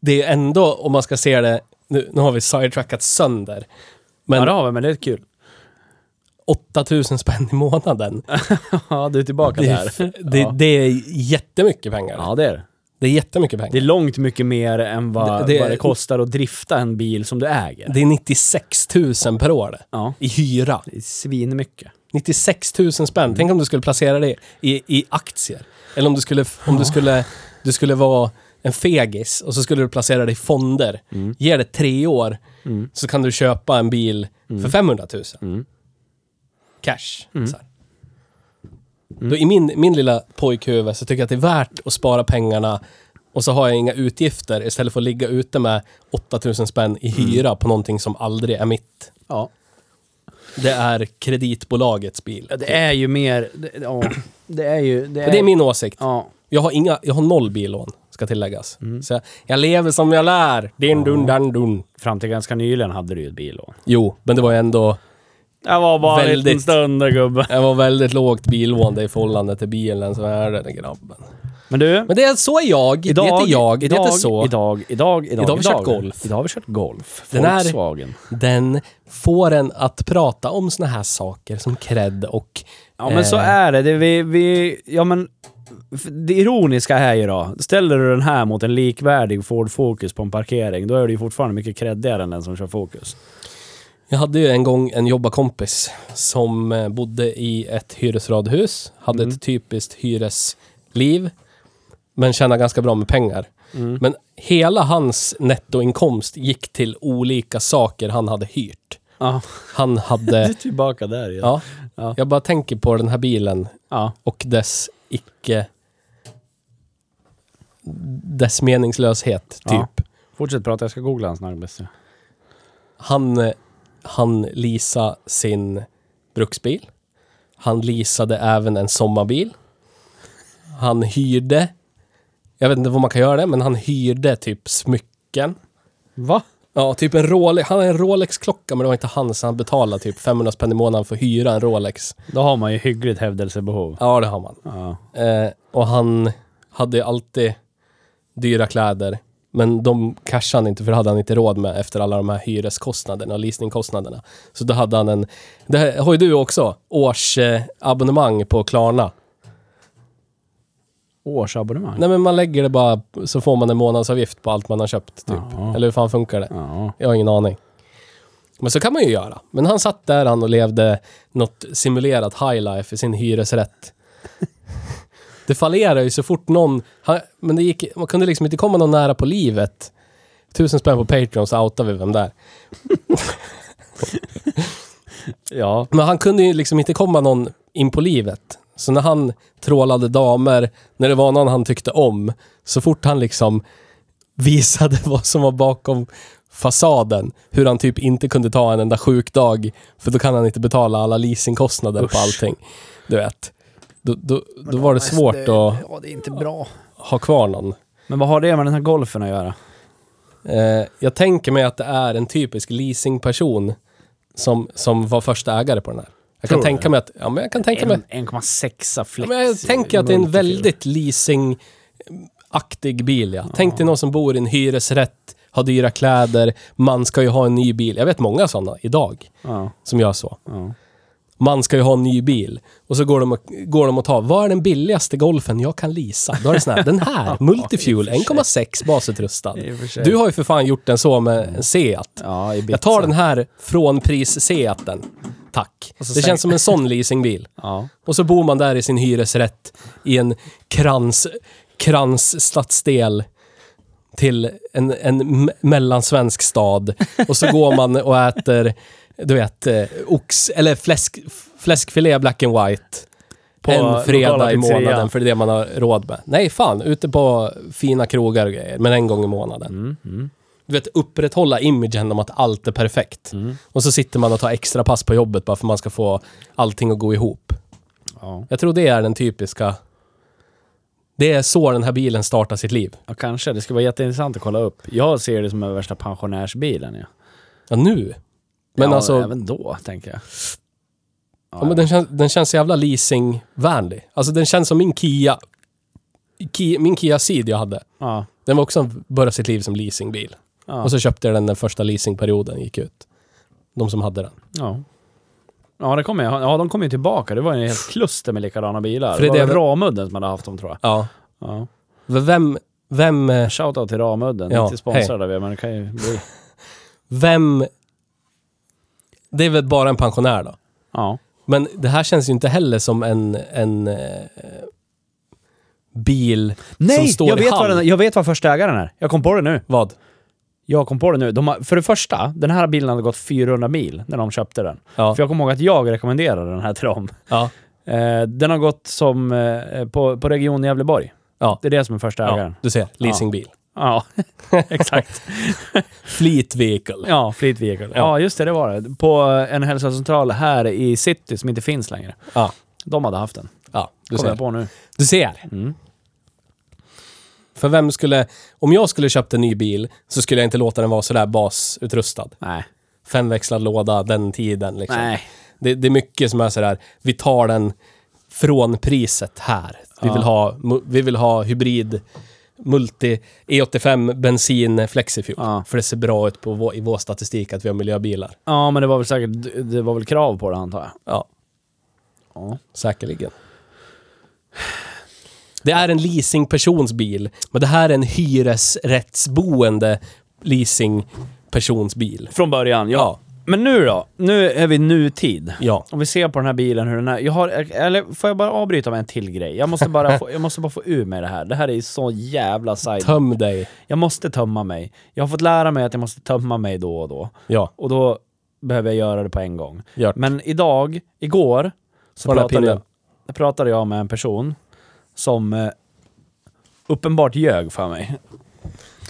det är ändå, om man ska se det, nu, nu har vi sidetrackat sönder. Men ja, det har vi, men det är kul. 8000 spänn i månaden. ja, du är tillbaka Det där. är, det, ja. det är jättemycket pengar. ja, det är det. Det är jättemycket pengar. Det är långt mycket mer än vad Det- det, vad det kostar att drifta en bil som du äger. Det är 96 000 per år. Ja, I hyra. det är svinmycket. 96 000 spänn. Tänk om du skulle placera det i, i aktier. Eller om du skulle, om du skulle, du skulle vara en fegis och så skulle du placera det i fonder. Mm. Ge det tre år Mm. så kan du köpa en bil för 500 000. Mm. Cash. Mm. Så här. Då I min, min lilla pojkhuvud så tycker jag att det är värt att spara pengarna och så har jag inga utgifter istället för att ligga ute med 8000 spänn i Mm. hyra på någonting som aldrig är mitt. Ja. Det är kreditbolagets bil. Ja, Det är ju mer... Det, ja, det är ju... Det är, Det är min åsikt. Ja. Jag har, inga, jag har noll billån, ska tilläggas. Mm. Så jag, jag lever som jag lär. Din dun dan dun. Fram till ganska nyligen hade du ju ett billån. Jo, men det var ju ändå... Jag var bara en liten Väldigt. stund där, gubbe. Jag var väldigt lågt billån i förhållande till bilens värde, den grabben. Men du, Men det är, så är jag. det heter jag. idag, det heter så. Idag, idag, idag, Idag har vi kört golf. Idag har vi kört golf. Den är- Volkswagen. Den får en att prata om såna här saker som cred och... Ja men så eh, är det. det vi, vi, ja men... Det ironiska är ju då, ställer du den här mot en likvärdig Ford Focus på en parkering, då är det ju fortfarande mycket creddigare än den som kör Focus. Jag hade ju en gång en jobbarkompis som eh, bodde i ett hyresradhus, hade Mm. ett typiskt hyresliv, men tjänade ganska bra med pengar. Mm. Men hela hans nettoinkomst gick till olika saker han hade hyrt. Ja, Han du hade... är tillbaka där igen. ja, Ja. jag bara tänker på den här bilen ja. och dess icke... Dess meningslöshet, typ. Ja. Fortsätt prata, jag ska googla hans snabbast. Han, eh, han leasade sin bruksbil. Han leasade även en sommarbil. Han hyrde, jag vet inte vad man kan göra det, men han hyrde typ smycken. Va? Ja, typ en Rolex. Han har en Rolex-klocka, men det var inte hans. Han betalade typ 500 spänn i månaden för att hyra en Rolex. Då har man ju hyggligt hävdelsebehov. Ja, det har man. Ja. Eh, och han hade alltid dyra kläder. Men de cashade han inte för det hade han inte råd med efter alla de här hyreskostnaderna och leasingkostnaderna. Så då hade han en, det här har ju du också, årsabonnemang abonnemang på Klarna. Årsabonnemang? Nej men man lägger det bara, så får man en månadsavgift på allt man har köpt typ. Ja. Eller hur fan funkar det? Ja. Jag har ingen aning. Men så kan man ju göra. Men han satt där han och levde något simulerat high life i sin hyresrätt. Det fallerade ju så fort någon... Han, men det gick, man kunde liksom inte komma någon nära på livet. Tusen spänn på Patreon så outar vi vem där. Ja. Men han kunde ju liksom inte komma någon in på livet. Så när han trålade damer, när det var någon han tyckte om, så fort han liksom visade vad som var bakom fasaden, hur han typ inte kunde ta en enda sjukdag, för då kan han inte betala alla leasingkostnader på Usch. allting. Du vet. Då, då, då var det svårt att Ja, det är inte bra. ha kvar någon. Men vad har det med den här golfen att göra? Eh, jag tänker mig att det är en typisk leasingperson som, som var första ägare på den här. Jag kan Tror tänka det? mig att, ja men jag kan tänka mig En- 1,6 Ja, flex. men jag tänker att det är en väldigt leasingaktig bil, ja. Tänk dig någon som bor i en hyresrätt, har dyra kläder, man ska ju ha en ny bil. Jag vet många sådana idag Ja, som gör så. ja. Man ska ju ha en ny bil. Och så går de och, går de och tar, vad är den billigaste golfen jag kan leasa? Då är det sån här, den här, Multifuel, 1,6 basutrustad. Du har ju för fan gjort den så med en Seat. Ja, Jag tar den här från pris Seaten. Tack. Det känns som en sån leasingbil. Ja. Och så bor man där i sin hyresrätt i en krans, kransstadsdel till en, en mellansvensk stad. Och så går man och äter, du vet, eh, ox, eller fläsk, fläskfilé black and white. På en fredag i månaden för det är det man har råd med. Nej, fan. Ute på fina krogar och grejer, men en gång i månaden. Mm, mm, Du vet, upprätthålla imagen om att allt är perfekt. mm. Och så sitter man och tar extra pass på jobbet bara för att man ska få allting att gå ihop. Ja. Jag tror det är den typiska... Det är så den här bilen startar sitt liv. ja, kanske. Det skulle vara jätteintressant att kolla upp. Jag ser det som den värsta pensionärsbilen. Ja. Ja, nu. Men ja, alltså, Även då, tänker jag. ja, men den, känns, den känns jävla leasingvänlig. Alltså den känns som min Kia... Kia min Kia Ceed jag hade. ja. Den var också började sitt liv som leasingbil. Ja. Och så köpte jag den när första leasingperioden gick ut. De som hade den. ja. Ja, det kommer, ja, de kommer ju tillbaka. Det var ju en helt kluster med likadana bilar. För det det var är det- Ramudden som hade haft dem, tror jag. Ja. Ja. Vem... Vem... eh, Shoutout till Ramudden. Ja, Inte sponsrade vi, men det kan ju bli. Vem... Det är väl bara en pensionär då? Ja. Men det här känns ju inte heller som en, en eh, bil som Nej, står jag i vet, hamn. vad den, jag vet vad första ägaren är. Jag kom på det nu. Vad? Jag kom på det nu. De har, för det första, den här bilen hade gått 400 mil när de köpte den. Ja. För jag kommer ihåg att jag rekommenderade den här till dem. Ja. Eh, den har gått som eh, på, på Region Gävleborg. Ja. Det är det som är första ägaren. Du ser, leasingbil. Ja, exakt. Fleet vehicle. Ja, Fleet Vehicle. Ja. Ja. just det, det var det. På en hälsocentral här i city som inte finns längre. Ja. De hade haft den. Ja, du Kommer jag ser. på nu. Du ser. Mm. För vem skulle... Om jag skulle köpt en ny bil så skulle jag inte låta den vara sådär basutrustad. Nej. Femväxlad låda, den tiden liksom. Nej. Det, det är mycket som är sådär, vi tar den från priset här. Vi, Ja. vill, ha, vi vill ha hybrid, multi, E85, bensin, flexifuel. Ja. För det ser bra ut på vår, i vår statistik att vi har miljöbilar. Ja, men det var väl säkert, det var väl krav på det antar jag. Ja, Ja. säkerligen. Det är en leasingpersons bil, men det här är en hyresrättsboende leasingpersons bil. Från början, ja. Ja. Men nu då? Nu är vi nutid. Ja. Om vi ser på den här bilen hur den är. Jag har, eller får jag bara avbryta med en till grej? Jag måste bara få, jag måste bara få ur mig det här. Det här är så jävla side. Töm dig. Jag måste tömma mig. Jag har fått lära mig att jag måste tömma mig då och då. Ja, Och då behöver jag göra det på en gång. det. Men idag, igår, så pratade jag, pratade jag med en person som eh, uppenbart ljög för mig.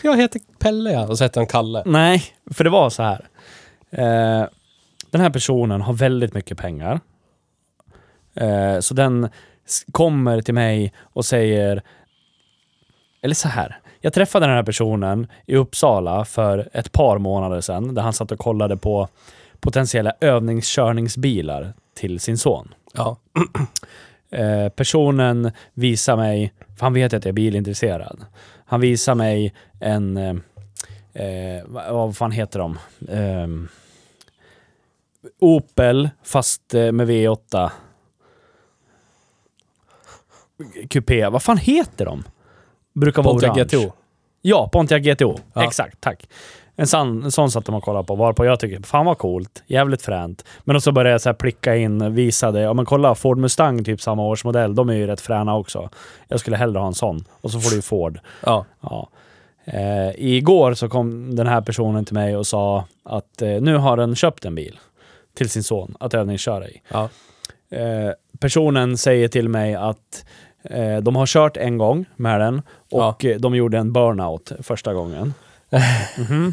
Jag heter Pelle ja. Och så heter han Kalle. Nej, för det var så här. Eh, den här personen har väldigt mycket pengar. Eh, så den kommer till mig och säger... Eller så här. Jag träffade den här personen i Uppsala för ett par månader sedan där han satt och kollade på potentiella övningskörningsbilar till sin son. Ja. Eh, personen visar mig, för han vet att jag är bilintresserad. Han visar mig en, eh, eh, vad, fan heter de? Ehm, Opel, fast eh, med V8. Coupé, vad fan heter de? Brukar vara Pontiac orange. GTO. Ja, Pontiac GTO. Ja. Exakt, tack. En sån, en sån satt de och kollade på, varpå jag tycker, fan vad coolt, jävligt fränt. Men så började jag så här plicka in, visade, ja men kolla Ford Mustang, typ samma årsmodell, de är ju rätt fräna också. Jag skulle hellre ha en sån. Och så får du ju Ford. Ja. Ja. Eh, igår så kom den här personen till mig och sa att eh, nu har den köpt en bil till sin son att övningsköra i. Ja. Eh, personen säger till mig att eh, de har kört en gång med den och eh, de gjorde en burnout första gången. Mhm.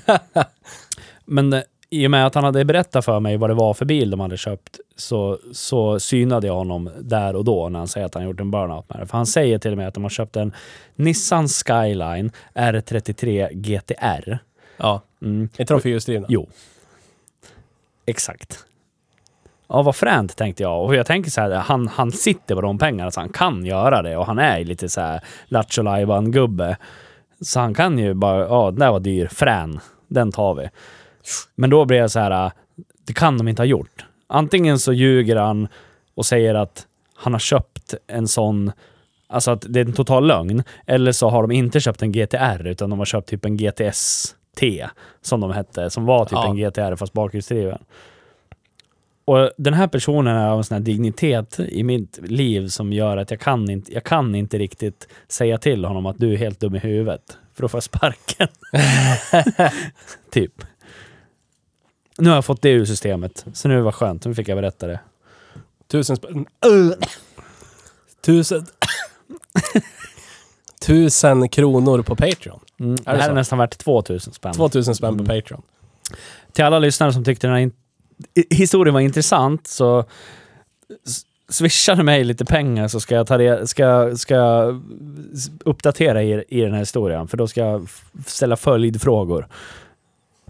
Men eh, i och med att han hade berättat för mig vad det var för bil de hade köpt så, så synade jag honom där och då när han säger att han gjort en burnout med det. För han säger till mig att de har köpt en Nissan Skyline R33 GTR. Ja. Mm. Är inte de fyrhjulsdrivna? Jo. Exakt. Ja, vad fränt tänkte jag. Och jag tänker så här, han, han sitter på de pengarna så han kan göra det. Och han är lite så här lattjo gubbe Så han kan ju bara, ja den där var dyr, frän. Den tar vi. Men då blir jag så här, det kan de inte ha gjort. Antingen så ljuger han och säger att han har köpt en sån, alltså att det är en total lögn. Eller så har de inte köpt en GTR utan de har köpt typ en GTS T, som de hette, som var typ Ja. en GTR fast bakhjulsdriven. Och den här personen är av en sån här dignitet i mitt liv som gör att jag kan inte, jag kan inte riktigt säga till honom att du är helt dum i huvudet. För då får jag sparken. typ. Nu har jag fått det ur systemet, så nu var det skönt. Nu fick jag berätta det. Tusen spänn. Tusen... Tusen kronor på Patreon. Mm. Det här så? är nästan värt 2000 spänn. 2000 spänn på Mm. Patreon. Till alla lyssnare som tyckte den här historien var intressant så s- swisha mig lite pengar så ska jag, ta det, ska, ska jag uppdatera er i den här historien. För då ska jag ställa följdfrågor.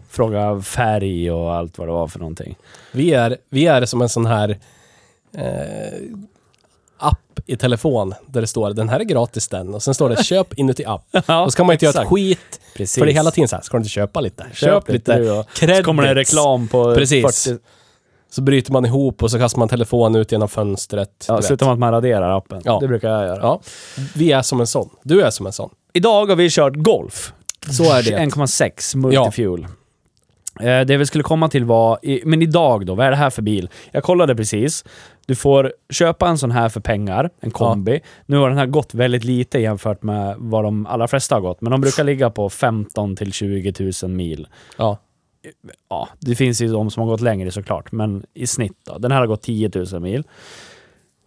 Fråga färg och allt vad det var för någonting. Vi är, vi är som en sån här eh, app i telefon där det står den här är gratis den och sen står det köp inuti app. Ja, Då ska man inte göra ett exakt. skit. Precis. För det är hela tiden så här, ska du inte köpa lite? Köp, lite. du och- Så kommer det en reklam på Precis. 40... Så bryter man ihop och så kastar man telefonen ut genom fönstret. Ja, slutar med att man raderar appen. Ja. Det brukar jag göra. Ja, vi är som en sån. Du är som en sån. Idag har vi kört Golf. Så är det. 1,6 multifuel. Eh, Det vi skulle komma till var, men idag då, vad är det här för bil? Jag kollade precis. Du får köpa en sån här för pengar, en kombi. Nu har den här gått väldigt lite jämfört med vad de allra flesta har gått, men de brukar ligga på 15 till 20 000 mil. Ja. Ja, det finns ju de som har gått längre såklart, men i snitt då. Den här har gått 10 000 mil.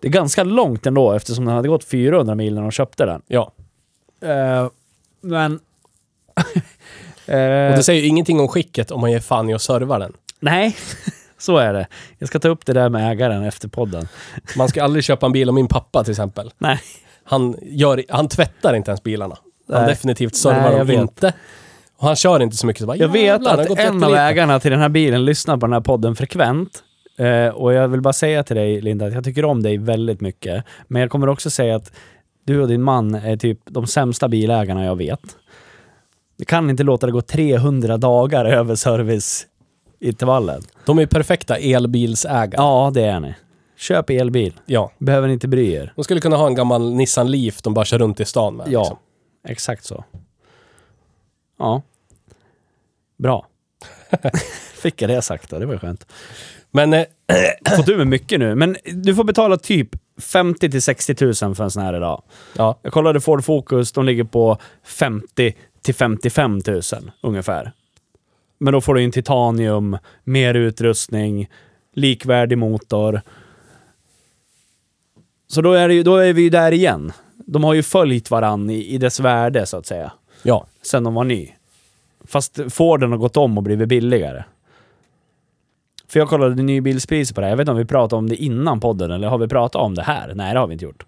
Det är ganska långt ändå eftersom den hade gått 400 mil när de köpte den. Ja. Eh, men... Och Eh, det säger ju ingenting om skicket om man ger fan i att serva den. Nej, så är det. Jag ska ta upp det där med ägaren efter podden. Man ska aldrig köpa en bil av min pappa till exempel. Nej. Han, gör, han tvättar inte ens bilarna. Han Nej. definitivt servar dem inte. Och han kör inte så mycket. Så bara, Jag vet "Jävlar, den har att en av jättelite." ägarna till den här bilen lyssnar på den här podden frekvent. Eh, och jag vill bara säga till dig Linda, att jag tycker om dig väldigt mycket. Men jag kommer också säga att du och din man är typ de sämsta bilägarna jag vet. Du kan inte låta det gå 300 dagar över serviceintervallen. De är ju perfekta elbilsägare. Ja, det är ni. Köp elbil. ja. Behöver ni inte bry er. De skulle kunna ha en gammal Nissan Leaf de bara kör runt i stan med. Ja, liksom. exakt så. Ja. Bra. Fick jag det sagt då, det var ju skönt. Men eh, Fått du med mycket nu, men du får betala typ 50 till 60 000 för en sån här idag. ja, Jag kollade Ford Focus, de ligger på 50 till 55 000 ungefär. Men då får du in titanium, mer utrustning, likvärdig motor. Så då är, det, då är vi ju där igen. De har ju följt varann i, i dess värde så att säga. ja. Sen de var ny. Fast Forden har gått om och blivit billigare. För jag kollade nybilspriser på det här. Jag vet inte om vi pratade om det innan podden eller har vi pratat om det här? Nej, det har vi inte gjort.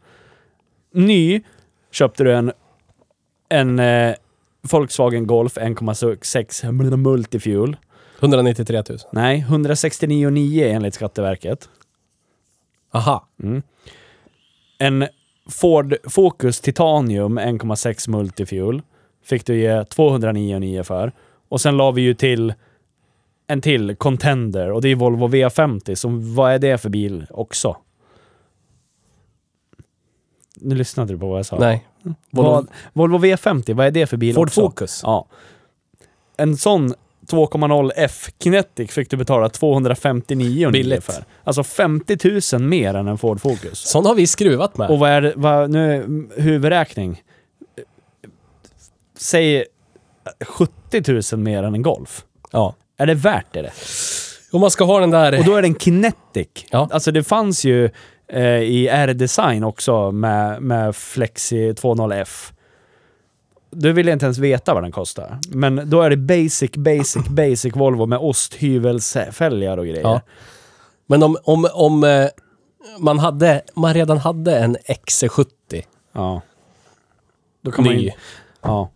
Ny köpte du en, en eh, Volkswagen Golf 1,6 multifuel. 193 000. Nej, 169,9 enligt Skatteverket. Aha. Mm. En Ford Focus Titanium 1,6 multifuel fick du ge 209,9 för. Och sen la vi ju till en till Contender och det är Volvo V50. Så vad är det för bil också? Nu lyssnade du på vad jag sa. Nej. Volvo, Volvo, Volvo V50, vad är det för bil Ford också? Focus. Ja. En sån 2,0 F Kinetic fick du betala 259 Billigt. för. Alltså 50 000 mer än en Ford Focus. Sån har vi skruvat med. Och vad är det, vad, nu, mm, huvudräkning. Säg 70 000 mer än en Golf. Ja. Är det värt det? det? Om man ska ha den där... Och då är den Kinetic. Ja. Alltså det fanns ju eh, i R-design också med, med Flexi 2.0F. Du vill jag inte ens veta vad den kostar. Men då är det basic, basic, basic Volvo med osthyvelsfälgar och grejer. Ja. Men om, om, om eh, man, hade, man redan hade en XC70 ja. Då kan man ny ju... Ja.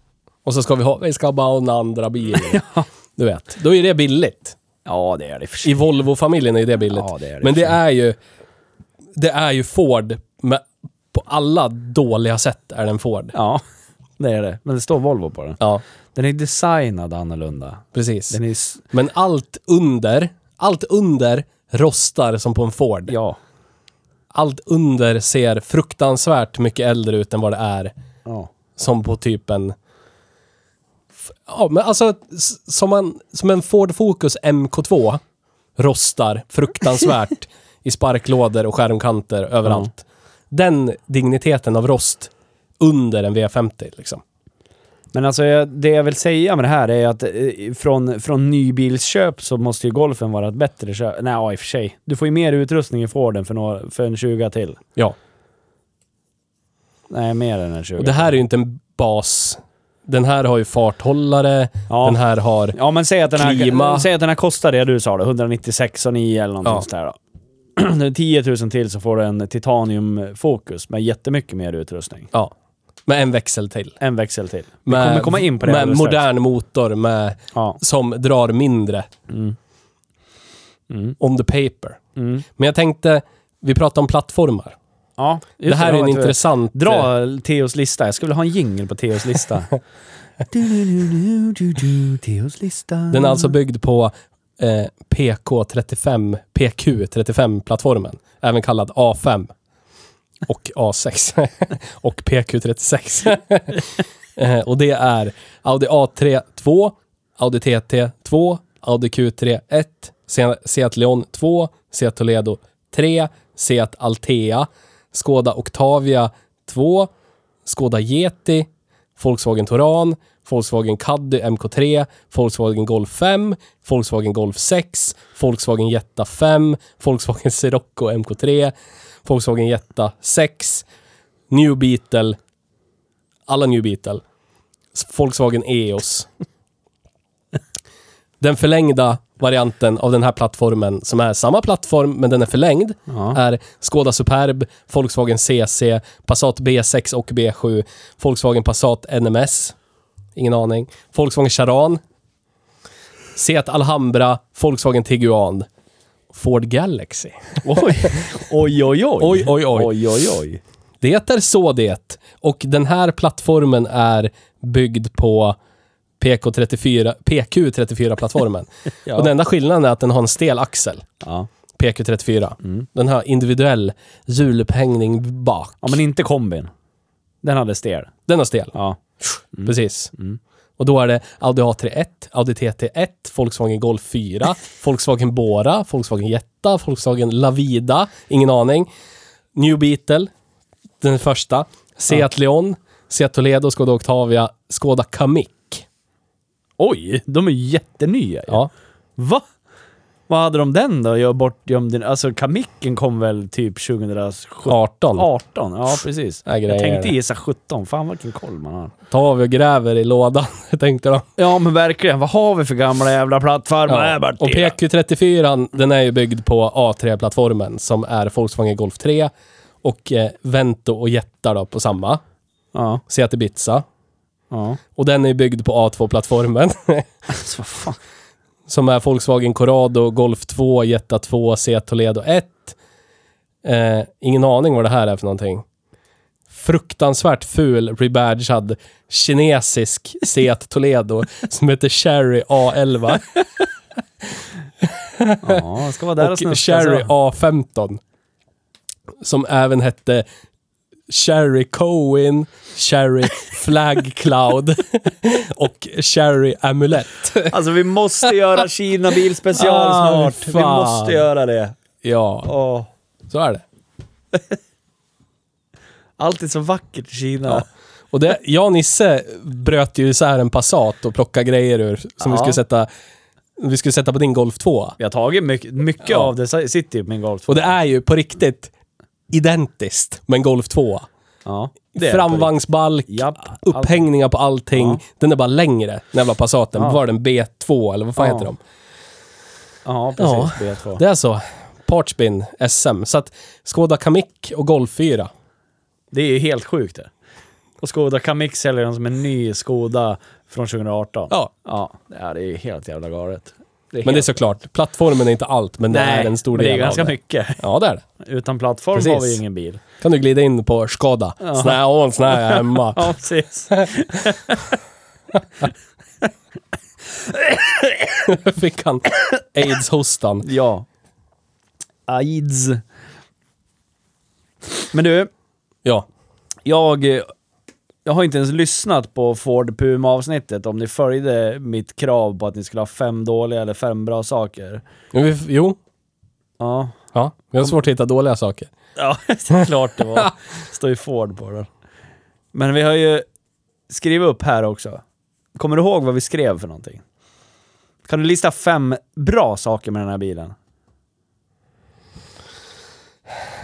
och så ska vi ha, vi ska bara ha en andra bil. Du vet. Då är det billigt. ja, det är det för sig. I Volvo-familjen är det billigt. Ja, det är det Men det är ju... Det är ju Ford. Med, på alla dåliga sätt är den Ford. Ja, det är det. Men det står Volvo på den. Ja, Den är designad annorlunda. precis. Den är... s- Men allt under, allt under rostar som på en Ford. Ja. Allt under ser fruktansvärt mycket äldre ut än vad det är. Ja. Som på typ en... F- Ja, men alltså s- som en, som en Ford Focus MK2 rostar fruktansvärt i sparklådor och skärmkanter överallt. Den digniteten av rost under en V50 liksom. Men alltså jag- det jag vill säga med det här är att eh, från, från nybilsköp så måste ju Golfen vara ett bättre köp. Nej, ja, i och för sig. Du får ju mer utrustning i Forden för, några, för en 20 till. Ja. Nej, mer än en 20. Och det här är ju inte en bas. Den här har ju farthållare, Ja. den här har... Ja, men säg att den här, Klima. säg att den här kostar det du sa då, 196 och 9 eller någonting Ja. sånt där då. Det är 10 000 till så får du en titaniumfokus med jättemycket mer utrustning. Ja. Med en växel till. En växel till. Vi Med, kommer komma in på det Med strax. modern motor med, Ja. som drar mindre. Mm. Mm. On the paper. Mm. Men jag tänkte, vi pratar om plattformar. Ja, det här är ja, en vi- intressant... Dra Theos lista. Jag skulle vilja ha en jingle på Theos lista. du, du, du, Theos lista. Den är alltså byggd på eh, PK35, PQ35-plattformen. Även kallad A5. Och A6. och PQ36. eh, och det är Audi A3 2, Audi TT 2, Audi Q3 1, Seat Leon 2, Seat Toledo 3, Seat Altea, Skoda Octavia 2, Skoda Yeti, Volkswagen Touran, Volkswagen Caddy MK3, Volkswagen Golf 5, Volkswagen Golf 6, Volkswagen Jetta 5, Volkswagen Sirocco MK3, Volkswagen Jetta 6, New Beetle, alla New Beetle, Volkswagen EOS. Den förlängda varianten av den här plattformen, som är samma plattform men den är förlängd, Ja. är Skoda Superb, Volkswagen CC, Passat B6 och B7, Volkswagen Passat NMS, ingen aning, Volkswagen Charan, Seat Alhambra, Volkswagen Tiguan, Ford Galaxy. Oj, oj, oj, oj. Oj, oj, oj. oj, oj, oj. Det är så det. Och den här plattformen är byggd på PK34, PQ34-plattformen. Ja. Och den enda skillnaden är att den har en stel axel, Ja. PQ34. Mm. Den har individuell hjulupphängning bak. ja, men inte kombin. Den hade stel. Den har stel, Ja. precis. Mm. Och då är det Audi A31, Audi TT1, Volkswagen Golf 4, Volkswagen Bora, Volkswagen Jetta, Volkswagen Lavida, ingen aning. New Beetle, den första. Seat Leon, Seat Toledo, Skoda Octavia, Skoda Kamiq. Oj, de är jättenya ju. Ja. Va? Vad hade de den då? Jag bortgömd den. Alltså Kamicken kom väl typ 2017? 18. 18? Ja, precis. Ja, jag tänkte gissa 17. Fan vilken koll man har. Tar vi och gräver i lådan, tänkte de. Ja, men verkligen. Vad har vi för gamla jävla plattformar? Ja. Ja. Och PQ34, den är ju byggd på A3-plattformen som är Volkswagen Golf 3 och eh, Vento och Jetta då på samma. Ja. Seat Ibiza. Ja. Och den är byggd på A2-plattformen. Alltså vad fan. som är Volkswagen Corrado, Golf 2, Jetta 2, Seat Toledo 1. Eh, ingen aning vad det här är för någonting. Fruktansvärt ful, rebadgad kinesisk Seat Toledo som heter Cherry A11 Ja, ska vara där och, och. Cherry så. A15. Som även hette Cherry Coin, Cherry Flag Cloud och Cherry Amulett. Alltså vi måste göra Kina bilspecial Ah, snart. Vi fan. måste göra det. Ja, Åh. så är det. Allt är så vackert i Kina. Ja. Och det, jag och Nisse bröt ju isär en Passat och plockade grejer ur som vi Ja. skulle sätta vi skulle sätta på din Golf 2. Vi har tagit mycket, mycket Ja. av det sitter ju på min Golf. Och det är ju på riktigt identiskt med en Golf 2. Ja, det är Framvagnsbalk. Japp. upphängningar på allting. Ja. Den är bara längre, den jävla Passaten. Ja. Var den B2 eller vad fan Ja. heter de? Ja, precis. B2. Det är så. Partspin SM. Så att Skoda Kamiq och Golf 4. Det är ju helt sjukt det. Och Skoda Kamiq säljer den som en ny Skoda från 2018. Ja. Ja, det är- är helt jävla galet. Det Men det är såklart, plattformen är inte allt, men det Nej, är en stor del det är ganska av det. mycket. Ja, det är det. Utan plattform Precis. har vi ju ingen bil. Kan du glida in på Skoda. Ja. Sån här är hemma. Ja, precis. fick han aids-hostan. Ja. AIDS. Men du, Ja. jag, jag har inte ens lyssnat på Ford Puma-avsnittet om ni följde mitt krav på att ni skulle ha fem dåliga eller fem bra saker. Vi, jo, Ja, ja. Vi har svårt att hitta dåliga saker. ja det är klart det var. står ju Ford på den. Men vi har ju skrivit upp här också. Kommer du ihåg vad vi skrev för någonting? Kan du lista fem bra saker med den här bilen?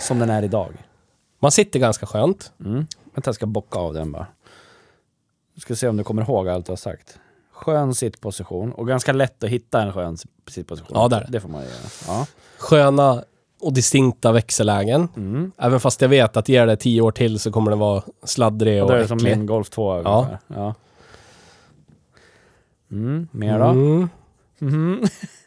Som den är idag. Man sitter ganska skönt. Mm. Vänta, jag ska bocka av den bara. Jag ska se om du kommer ihåg allt jag har sagt. Skön sittposition och ganska lätt att hitta en skön sittposition. Ja, där. Det får man göra. Ja. Sköna och distinkta växellägen. Mm. Även fast jag vet att ger det tio år till så kommer den vara sladdrig Och och, då är det som min Golf 2 Ja. ungefär. ja. Mm, mer då? Mm. Mhm.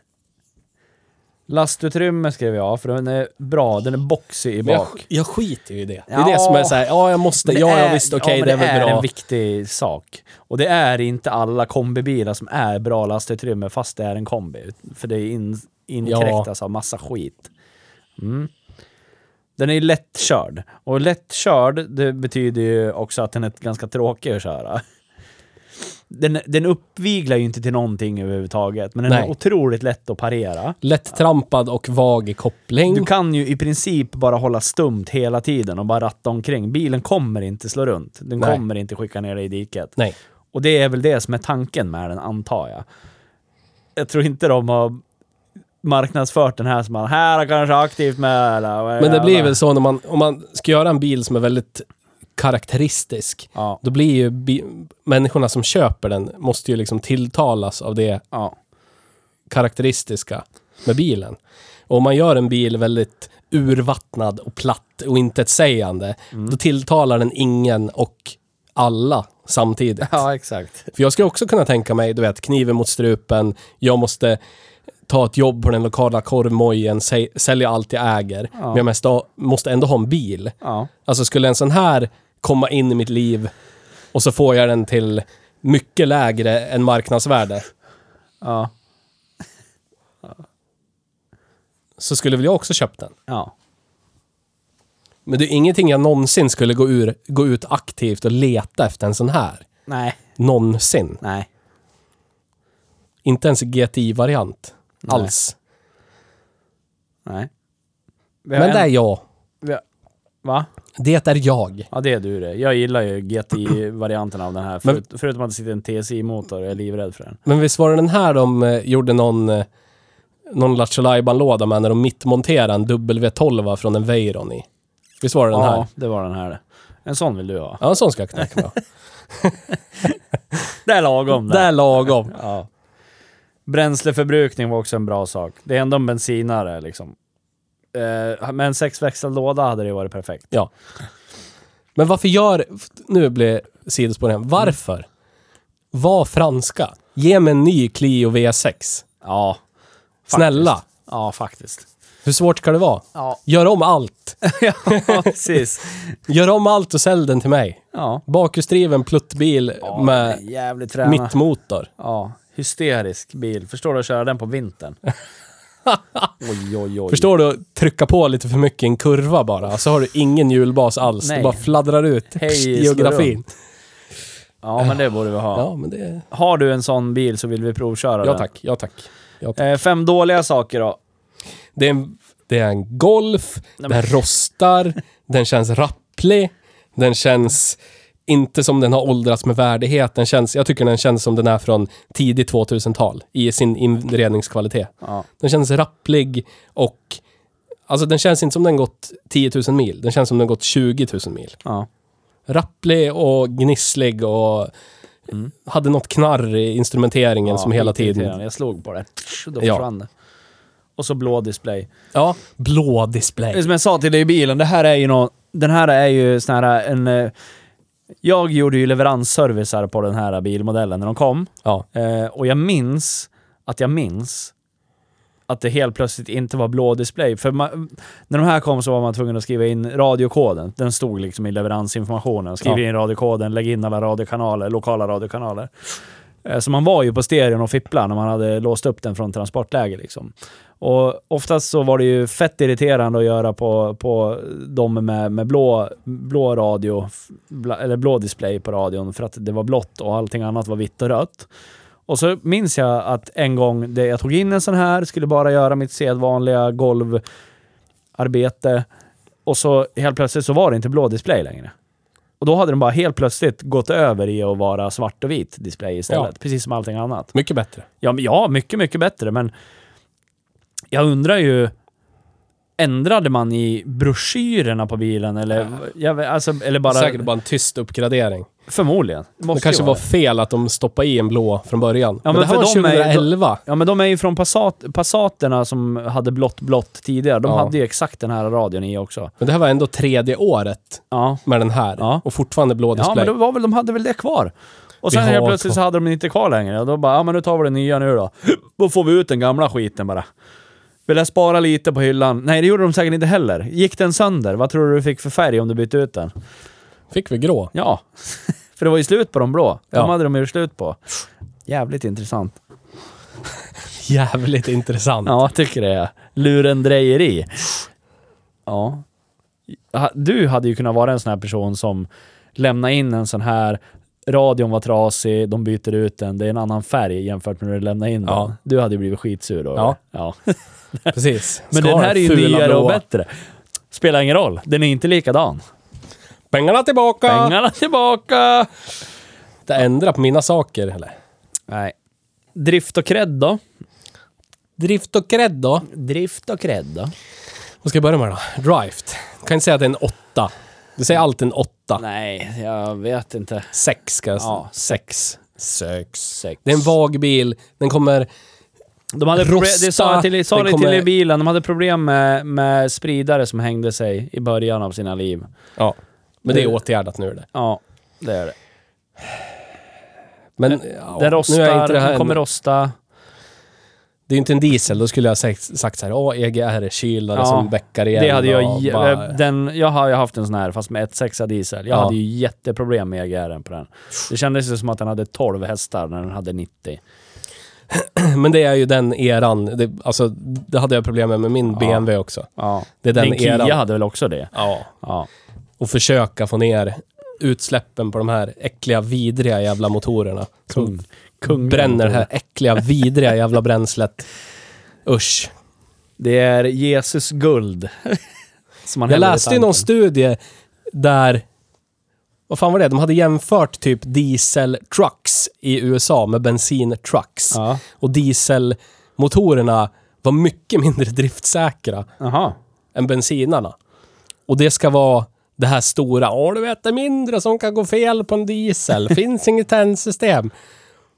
Lastutrymme skrev jag, för den är bra. Den är boxy i Men jag, bak. jag skiter ju i det. Det är Ja. det som är såhär, ja jag måste, det ja, ja är- visst okej ja, det men är väl bra. en viktig sak. Och det är inte alla kombibilar som är bra lastutrymme fast det är en kombi. För det är in, inkräktas av massa skit. Mm. Den är lättkörd. Och lättkörd, det betyder ju också att den är ganska tråkig att köra. Den, den uppviglar ju inte till någonting överhuvudtaget, men den Nej. är otroligt lätt att parera. Lätt-trampad och vag i koppling. Du kan ju i princip bara hålla stumt hela tiden och bara ratta omkring. Bilen kommer inte slå runt. Den Nej. kommer inte skicka ner dig i diket. Nej. Och det är väl det som är tanken med den, antar jag. Jag tror inte de har marknadsfört den här som man, här är kanske aktivt med eller Men det blir jävla-" väl så när man, om man ska göra en bil som är väldigt karaktäristisk. Ja, Då blir ju människorna som köper den måste ju liksom tilltalas av det ja, karaktäristiska med bilen. Och om man gör en bil väldigt urvattnad och platt och intetsägande, Mm. då tilltalar den ingen och alla samtidigt. ja, exakt. För jag skulle också kunna tänka mig, du vet, kniven mot strupen, jag måste ta ett jobb på den lokala korvmojen, säl- sälja allt jag äger, men jag måste, ha- måste ändå ha en bil. Ja, Alltså skulle en sån här komma in i mitt liv och så får jag den till mycket lägre än marknadsvärde, ja, så skulle väl jag också köpt den. ja. Men det är ingenting jag någonsin skulle gå, ur, gå ut aktivt och leta efter en sån här. Nej, Någonsin. nej. Inte ens GTI-variant. Nej. Alls. nej. Men en- det är jag. har- Va? Det är jag. Ja, det är du det. Jag gillar ju GTI-varianten av den här. Men- Förut, förutom att det sitter en TSI-motor, jag är livrädd för den. Men visst var det den här de eh, gjorde någon, eh, någon Lattjo låda med när de mittmonterade en W12 från en Veyron i? Visst var det den ja, här? det var den här. En sån vill du ha. Ja, en sån ska jag knäcka med. Det är lagom Det är lagom. Ja. Bränsleförbrukning var också en bra sak. Det är ändå en bensinare liksom. Eh, med en sexväxlad låda hade det varit perfekt. Ja. Men varför gör... Nu blir sidospår igen. Varför? Var franska. Ge mig en ny Clio V6. Ja. faktiskt. Snälla. Ja, faktiskt. Hur svårt ska det vara? Ja, Gör om allt. ja precis. Gör om allt och sälj den till mig. Ja. Bakhjulsdriven pluttbil ja med jävligt fräna. mittmotor. Ja, hysterisk bil. Förstår du att köra den på vintern? oj, oj, oj. Förstår du? Trycka på lite för mycket i en kurva bara. Så har du ingen hjulbas alls. Nej. Det bara fladdrar ut. Hej, Pst, slå geografin. Ja, men det borde vi ha. Ja, men det... Har du en sån bil så vill vi provköra Ja den. tack. Ja tack. Ja, tack. Eh, fem dåliga saker då. Det är en, det är en Golf, Nej, den rostar, den känns rapplig, den känns inte som den har åldrats med värdighet. Den känns, jag tycker den känns som den är från tidigt 2000-tal i sin inredningskvalitet. Ja. Den känns rapplig och... Alltså den känns inte som den gått 10 000 mil. Den känns som den gått 20 000 mil. ja. Rapplig och gnisslig och... Hade något knarr i instrumenteringen Ja, som hela tiden... Jag slog på det. Då försvann det. Och så blå display. Ja, blå display. som jag sa till dig i bilen, det här är ju nå Den här är ju sån här en... Jag gjorde ju leveransservicer på den här bilmodellen när de kom. Ja, Eh, och jag minns att jag minns att det helt plötsligt inte var blå display. För ma- när de här kom så var man tvungen att skriva in radiokoden. Den stod liksom i leveransinformationen. Skriv Ja. in radiokoden, lägg in alla radiokanaler, lokala radiokanaler. Eh, Så man var ju på stereon och fipplade när man hade låst upp den från transportläge. Liksom. Och oftast så var det ju fett irriterande att göra på, på de med, med blå, blå radio, bla, eller blå display på radion för att det var blått och allting annat var vitt och rött. Och så minns jag att en gång, det, jag tog in en sån här, skulle bara göra mitt sedvanliga golvarbete. Och så helt plötsligt så var det inte blå display längre. Och då hade den bara helt plötsligt gått över i att vara svart och vit display istället. Ja. Precis som allting annat. mycket bättre. Ja, ja, mycket, mycket bättre, men jag undrar ju... ändrade man i broschyrerna på bilen eller, jag alltså, eller bara... Säkert bara en tyst uppgradering. Förmodligen. Det måste kanske ju var vara fel att de stoppade i en blå från början. Ja, men, men det här var de är- 2011. Ja men de är ju från Passat, Passaterna som hade blått blått tidigare. De Ja. hade ju exakt den här radion i också. Men det här var ändå tredje året Ja. med den här. Ja. Och fortfarande blå Ja display. men det var väl, de hade väl det kvar. Och sen helt plötsligt kvar. så hade de inte kvar längre. Och då bara, ja men nu tar vi det nya nu då. Då får vi ut den gamla skiten bara. Vill jag spara lite på hyllan? Nej det gjorde de säkert inte heller. Gick den sönder? Vad tror du du fick för färg om du bytte ut den? Fick vi grå. Ja. för det var ju slut på de blå. De Ja. hade de ju slut på. Jävligt intressant. Jävligt intressant. Ja, tycker det. är. Lurendrejeri. Ja. Du hade ju kunnat vara en sån här person som lämnar in en sån här Radion var trasig, de byter ut den, det är en annan färg jämfört med när du lämnar in den. Ja. Du hade ju blivit skitsur då. Ja. ja. Precis. Men den här är ju nyare och bättre. Spelar ingen roll, den är inte likadan. Pengarna tillbaka! Pengarna tillbaka! Det ändrar på mina saker, eller? Nej. Drift och cred då? Drift och cred då? Drift och cred då? Vad ska jag börja med då? Drift. Kan inte säga att det är en åtta. Du säger alltid en åtta. Nej, jag vet inte. Sex ska jag säga. Ja, sex. Sex. Sex. Det är en vag bil. Den kommer... De hade problem, Rosta, det sa jag till, sa det kommer- till i bilen, de hade problem med, med spridare som hängde sig i början av sina liv. Ja. Men det är Det- åtgärdat nu det. Ja, det är det. Men ja, den nu är rostar, inte det här den kommer rosta. Det är inte en diesel. Då skulle jag sagt, sagt så här, åh, EGR-kylare Ja, som bäckar igen. Det hade jag, bara- den, jag har ju haft en sån här fast med 1.6 diesel. Jag Ja. hade ju jätteproblem med EGR på den. Det kändes ju som att den hade 12 hästar när den hade 90. Men det är ju den eran. Det, alltså, det hade jag problem med med min Ja. BMW också. Ja. Det är den Din Kia eran. hade väl också det? Ja. Ja. Och försöka få ner utsläppen på de här äckliga, vidriga jävla motorerna. Som Kung. Kung. bränner det här äckliga, vidriga jävla bränslet. Usch. Det är Jesus guld. Jag läste ju någon studie där... Vad fan var det? De hade jämfört typ diesel-trucks i USA med bensin-trucks. Ja. Och dieselmotorerna var mycket mindre driftsäkra Jaha. än bensinarna. Och det ska vara det här stora, åh du vet det är mindre som kan gå fel på en diesel, finns inget tändsystem.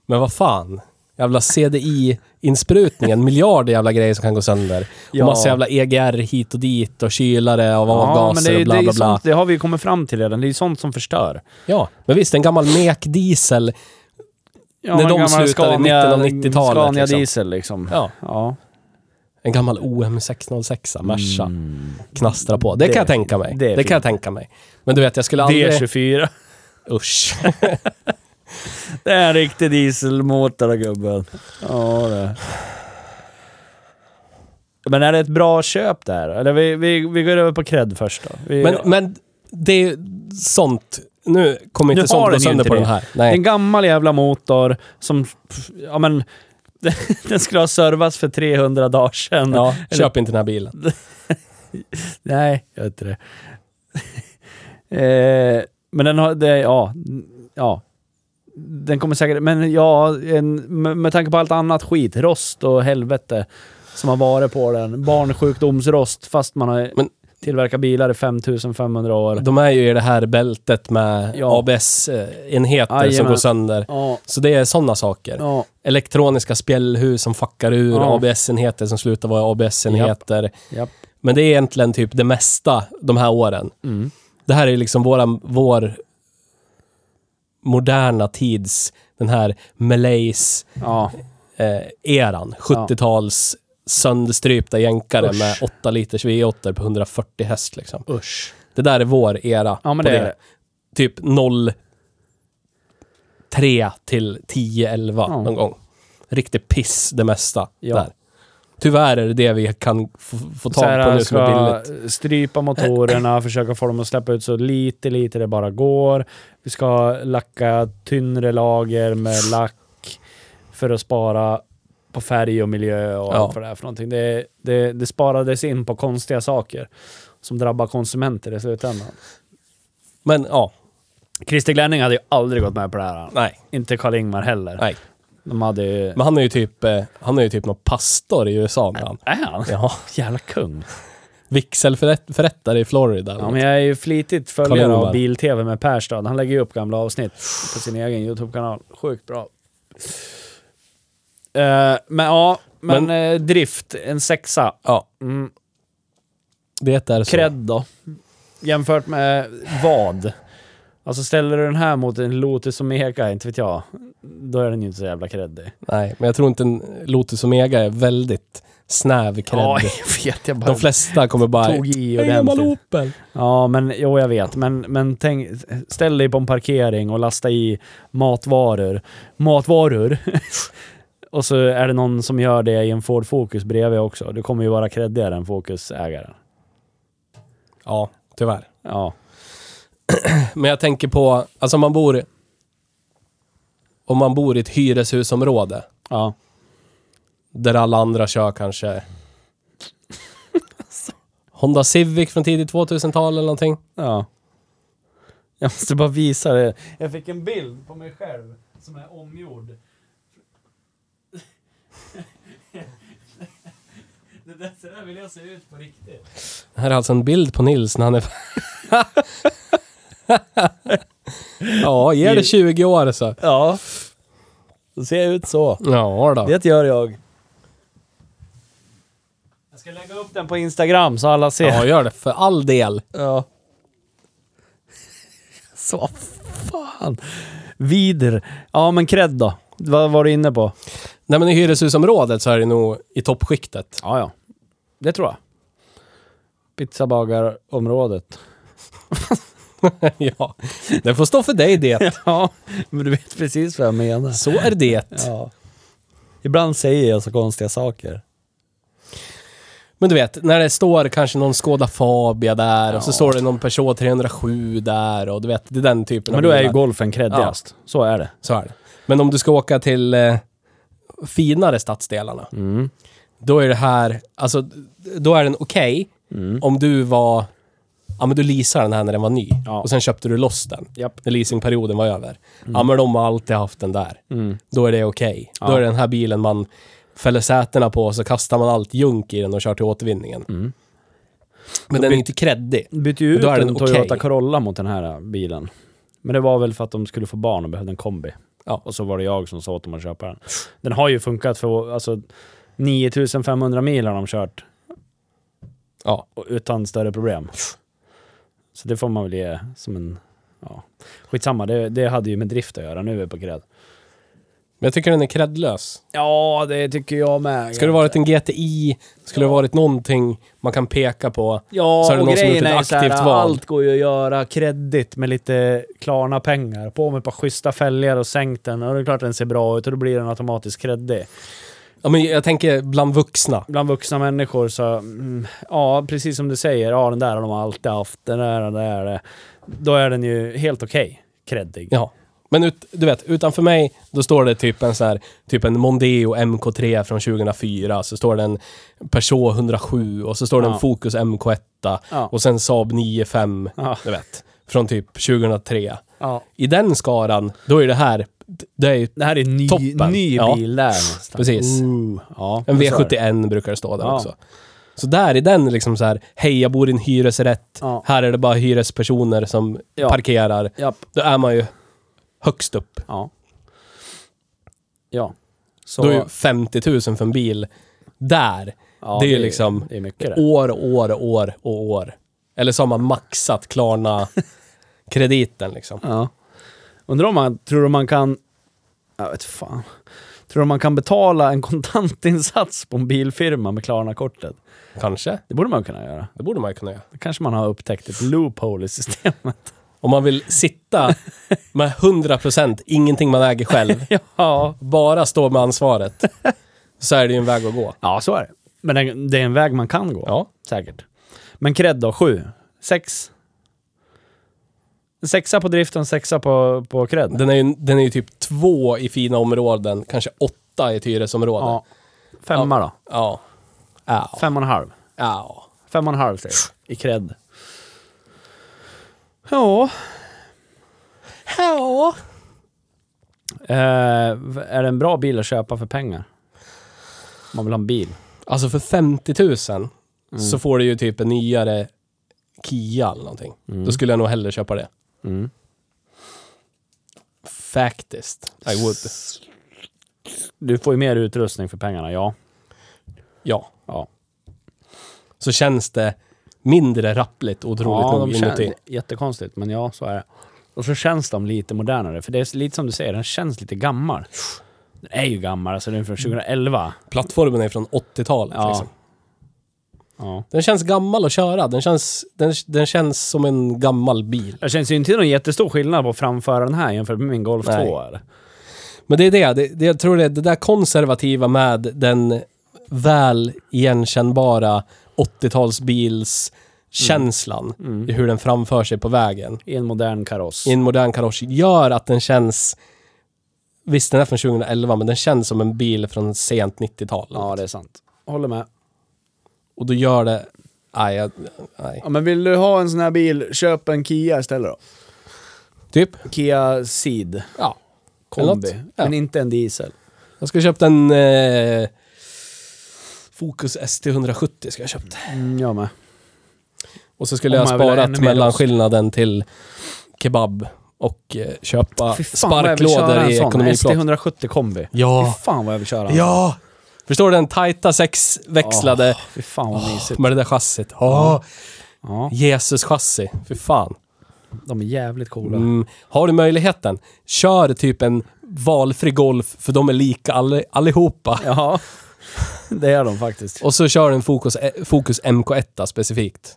Men vad fan, jävla CDI-insprutning, en miljard jävla grejer som kan gå sönder. Ja. Och massa jävla EGR hit och dit och kylare Ja, men avgaser det, är- och bla det, bla bla. sånt, det har vi ju kommit fram till redan. Det är ju sånt som förstör. Ja, men visst, en gammal mek-diesel. Ja, När de slutade i mitten av 90-talet, Scania liksom. diesel liksom. Ja, Ja. En gammal OM 606 Merca. Knastra på. Det, Mm. Kan jag tänka mig. Det, Det kan jag tänka mig. Men du vet, jag skulle aldrig... V24. Usch. Det är en riktig dieselmotor gubben. Ja det. Men är det ett bra köp där? Eller vi, vi, vi går över på cred först då. Vi, Men, men det är sånt... Nu kommer inte sånt gå sönder på det. den här. Det är Nej. en gammal jävla motor som... Ja men... Den skulle ha servats för 300 dagar sedan. Ja, Eller- köp inte den här bilen. Nej, jag inte det. eh, men den har, det, ja, ja. Den kommer säkert, men ja, en, med, med tanke på allt annat skit, rost och helvete som har varit på den. Barnsjukdomsrost fast man har Men- tillverkat bilar i 5500 år. De är ju i det här bältet med Ja. ABS-enheter som går sönder. Ja, Så det är sådana saker. ja, Elektroniska spjällhus som fuckar ur. ABS-enheter som slutar vara ABS-enheter. japp. Men det är egentligen typ det mesta de här åren. Mm. Det här är liksom våra, vår moderna tids, den här malaise Ja, eh, eran. 70-tals sönderstrypta jänkare Usch. med 8 liters V8 på 140 häst liksom. usch. Det där är vår era. Ja, men på det är det. Typ 0 3 till 10, 11 Ja. någon gång. Riktigt piss det mesta Ja. där. Tyvärr är det det vi kan få, tag här, på nu som är billigt. strypa motorerna, försöka få dem att släppa ut så lite, lite det bara går. Vi ska lacka tynnre lager med lack för att spara på färg och miljö och Ja. allt vad det är för någonting. Det, det, det sparades in på konstiga saker som drabbar konsumenter i slutändan. Men ja, Christer Glenning hade ju aldrig gått med på det här. nej. Inte Karl-Ingmar heller. nej. De hade ju... Men han är ju typ, eh, han är ju typ någon pastor i USA med han. Är han? Ja. Jävla kung. vigselförrättare i Florida. Ja, men jag är ju flitigt följare av Bil-TV med Perstad. Han lägger ju upp gamla avsnitt på sin egen YouTube-kanal. Sjukt bra. Eh, men ja, men, eh, drift, en sexa. Ja, Mm. det är så. Cred då? Jämfört med vad? Alltså ställer du den här mot en Lotus Omega, inte vet jag, då är den ju inte så jävla creddig. Nej, men jag tror inte en Lotus Omega är väldigt snäv cred. Ja, jag vet. Jag bara De flesta kommer bara... tog i "En gammal ordentligt. Opel. Ja, men jo, jag vet. Men, men tänk, ställ dig på en parkering och lasta i matvaror. Matvaror. och så är det någon som gör det i en Ford Focus bredvid också. Du kommer ju vara creddigare än Focus-ägaren. Ja, tyvärr. Ja. Men jag tänker på, alltså man bor... Om man bor i ett hyreshusområde Ja. där alla andra kör kanske... Honda Civic från tidigt 2000-tal eller någonting. Ja. Jag måste bara visa det. Jag fick en bild på mig själv som är omgjord. Där, så där vill jag se ut på riktigt. Det här är alltså en bild på Nils när han är... ja, ger det 20 år så. Ja. Då ser jag ut så. Ja då. Det gör jag. Jag ska lägga upp den på Instagram så alla ser. Ja, gör det. För all del. Ja. Så fan. Vider. Ja men cred då. Vad var du inne på? Nej men i hyreshusområdet så är det nog i toppskiktet. Ja ja. Det tror jag. Pizzabagarområdet. ja, det får stå för dig det. Ja, men du vet precis vad jag menar. Så är det. Ja. Ibland säger jag så konstiga saker. Men du vet, när det står kanske någon Skoda Fabia där och så Ja. står det någon Peugeot 307 där och du vet, det är den typen Men av då är ju bilar. golfen creddigast. Så är det. Så är det. Men om du ska åka till eh, finare stadsdelarna, Mm. Då är det här, alltså, då är den okej Mm. om du var, ja men du leasade den här när den var ny Ja. och sen köpte du loss den Japp. när leasingperioden var över. Ja men de har alltid haft den där. Mm. Då är det okej. Då Ja. är det den här bilen man fäller sätena på och så kastar man allt junk i den och kör till återvinningen. Mm. Men den är inte kreddig. Bytte ju ut Då är en den Toyota okej. Corolla mot den här bilen. Men det var väl för att de skulle få barn och behövde en kombi. Ja. Och så var det jag som sa åt dem att köpa den. Den har ju funkat för alltså 9500 mil har de kört Ja. och utan större problem. Så det får man väl ge som en... Ja. Skitsamma, det, det hade ju med drift att göra. Nu är vi på cred. Men jag tycker den är kreddlös. Ja, det tycker jag med. Skulle det varit en GTI, skulle det varit någonting man kan peka på. Ja, så är det någon som gjort ett så här, aktivt val. allt går ju att göra kreddigt med lite Klarna pengar. På med ett par schyssta fälgar och sänkt den och det är klart den ser bra ut och då blir den automatiskt kreddig. Ja, men jag tänker bland vuxna. Bland vuxna människor så, mm, ja precis som du säger, ja den där har de alltid haft, den där, den där. Då är den ju helt okej kreddig. Ja. Men ut, du vet, utanför mig, då står det typ en så här, typ en Mondeo MK3 från 2004, så står det en Peugeot 107 och så står det Ja. en Focus MK1 Ja. och sen Saab 95, Ja. du vet, från typ 2003. Ja. I den skaran, då är det här, det är Det här är ny, Toppen. ny bil där nästan. Precis. Ooh, ja, En så är det. V71 brukar det stå där Ja. också. Så där är den liksom så här, hej jag bor i en hyresrätt, Ja. här är det bara hyrespersoner som Ja. parkerar. Japp. Då är man ju högst upp. Ja. Ja. Så, Då är ju 50 000 för en bil, där, ja, det är ju liksom Det är mycket det. år år år och år. Eller så har man maxat Klarna-krediten liksom. Ja. Undrar om man, tror du man kan, jag vet fan, tror du man kan betala en kontantinsats på en bilfirma med Klarna-kortet? Kanske. Det borde man kunna göra. Det borde man kunna göra. Det kanske man har upptäckt ett loophole i systemet. Om man vill sitta med 100% ingenting man äger själv, ja. bara stå med ansvaret, så är det ju en väg att gå. Ja, så är det. Men det är en väg man kan gå. Ja. Säkert. Men cred då, 7? 6? Sexa på driften, en sexa på, på cred? Den är, ju, den är ju typ två i fina områden, kanske åtta i ett hyresområde. Ja. Femma då? Ja. Ja. Fem och en halv? Ja. Fem och en halv säger jag. I cred. Ja. Ja. Eh, är det en bra bil att köpa för pengar? Man vill ha en bil. Alltså för 50 000 så får du ju typ en nyare Kia eller någonting. Då skulle jag nog hellre köpa det. Mm. Faktiskt. I would. Du får ju mer utrustning för pengarna, ja. Ja. Ja, Så känns det mindre rappligt otroligt ja nog de inuti. känns jättekonstigt, men ja, så är det. Och så känns de lite modernare, för det är lite som du säger, den känns lite gammal. Den är ju gammal, alltså den är från 2011. Plattformen är från 80-talet. Ja. Liksom. Ja. Den känns gammal att köra. Den känns, den, den känns som en gammal bil. Det känns ju inte någon jättestor skillnad på att framföra den här jämfört med min Golf 2 Nej. eller? Men det är det. det, det jag tror det är det där konservativa med den väl igenkännbara 80-talsbilskänslan Mm. i hur den framför sig på vägen I en modern kaross. i en modern kaross gör att den känns... Visst, den är från 2011, men den känns som en bil från sent 90-tal. Ja, det är sant. Håller med. Och då gör det... Nej, jag, nej. Ja, men vill du ha en sån här bil, köp en Kia istället då. Typ. Kia Ceed Ja. Kombi. Ja. Men inte en diesel. Jag ska köpa en... Eh, Focus ST170 ska jag köpt. Mm, jag med. Och så skulle Om jag ha sparat mellanskillnaden till kebab och eh, köpa fan sparklådor i ekonomiplåt. ST170 kombi. Ja. Fy fan vad jag vill köra Ja! Förstår du den tajta sexväxlade sån. Fy fan vad mysigt. med det där chassit? Åh, Ja, Jesus-chassi. Fy fan. de är jävligt coola. Mm. Har du möjligheten, kör typ en valfri Golf, för de är lika all, allihopa. Ja, det är de faktiskt. Och så kör en Focus, eh, Focus MK1 specifikt.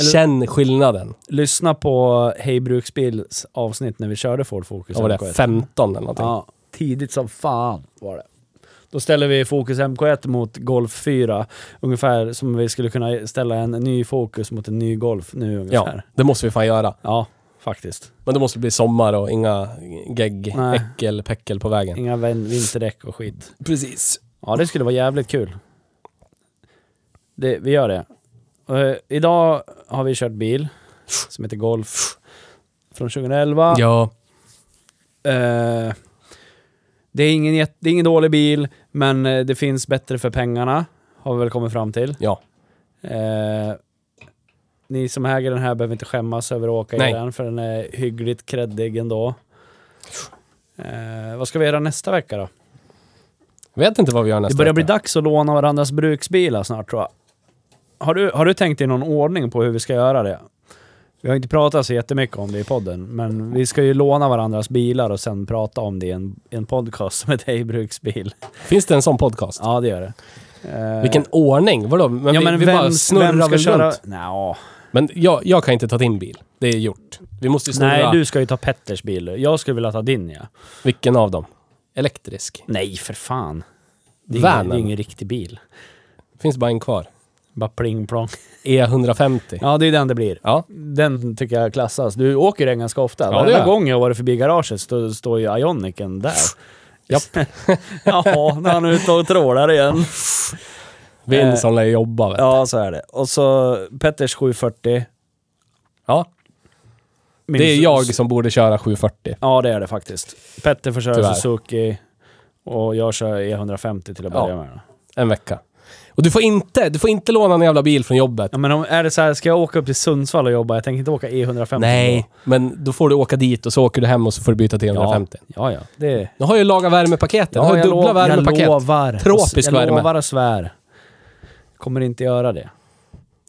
Eller- Känn skillnaden. Lyssna på Hej Bruksbils avsnitt när vi körde Ford Focus Vad var det? MK1. 15 eller någonting. Ja, tidigt som fan var det. Då ställer vi Focus MK1 mot Golf 4. Ungefär som vi skulle kunna ställa en ny Focus mot en ny Golf nu Ja, ungefär. det måste vi fan göra. Ja, faktiskt. Men det måste bli sommar och inga gegg, Nej. äckel, päckel på vägen. Inga vin- vinterdäck och skit. Precis. Ja, det skulle vara jävligt kul. Det, vi gör det. Eh, idag har vi kört bil som heter Golf från 2011. Ja. Eh, det, är ingen, jätte- det är ingen dålig bil, men eh, det finns bättre för pengarna. Har vi väl kommit fram till. Ja. Eh, ni som äger den här behöver inte skämmas över att åka Nej. i den, för den är hyggligt kreddig ändå. Eh, vad ska vi göra nästa vecka då? Vet inte vad vi gör nästa det börjar vecka. bli dags att låna varandras bruksbilar snart tror jag. Har du, har du tänkt i någon ordning på hur vi ska göra det? Vi har inte pratat så jättemycket om det i podden, men vi ska ju låna varandras bilar och sen prata om det i en, en podcast som heter Hej Bruksbil. Finns det en sån podcast? Ja, det gör det. Eh, Vilken ordning? Vadå? Men ja, vi, men vi vem, bara snurrar vem ska väl köra? runt? Nja, Men jag, jag kan inte ta din bil. Det är gjort. Vi måste ju snurra. nej, du ska ju ta Petters bil. Jag skulle vilja ta din ja. Vilken av dem? Elektrisk? Nej, för fan. Det är, ingen, det är ingen riktig bil. Finns bara en kvar. Bara pling plong. E150. Ja, det är den det blir. Ja. Den tycker jag klassas. Du åker den ganska ofta. det Varenda gång jag har varit förbi garaget står, står ju Ionicen där. Japp. Jaha, när han är ute och trålar igen. Vinson lär jobba vet. Ja, så är det. Och så Petters 740. Ja. Min Det är jag som borde köra 740. Ja, det är det faktiskt. Petter får köra Tyvärr. Suzuki och jag kör E150 till att börja Ja. med. En vecka. Och du får inte, du får inte låna en jävla bil från jobbet. Ja, men om, är det så här, ska jag åka upp till Sundsvall och jobba? Jag tänker inte åka E150 Nej, men då får du åka dit och så åker du hem och så får du byta till då. 150. Ja, ja. Det, Nu har jag lagat värmepaketet. ja, jag har jag, dubbla lov, jag värmepaket. lovar. Tropisk jag värme. lovar och svär. Kommer inte göra det.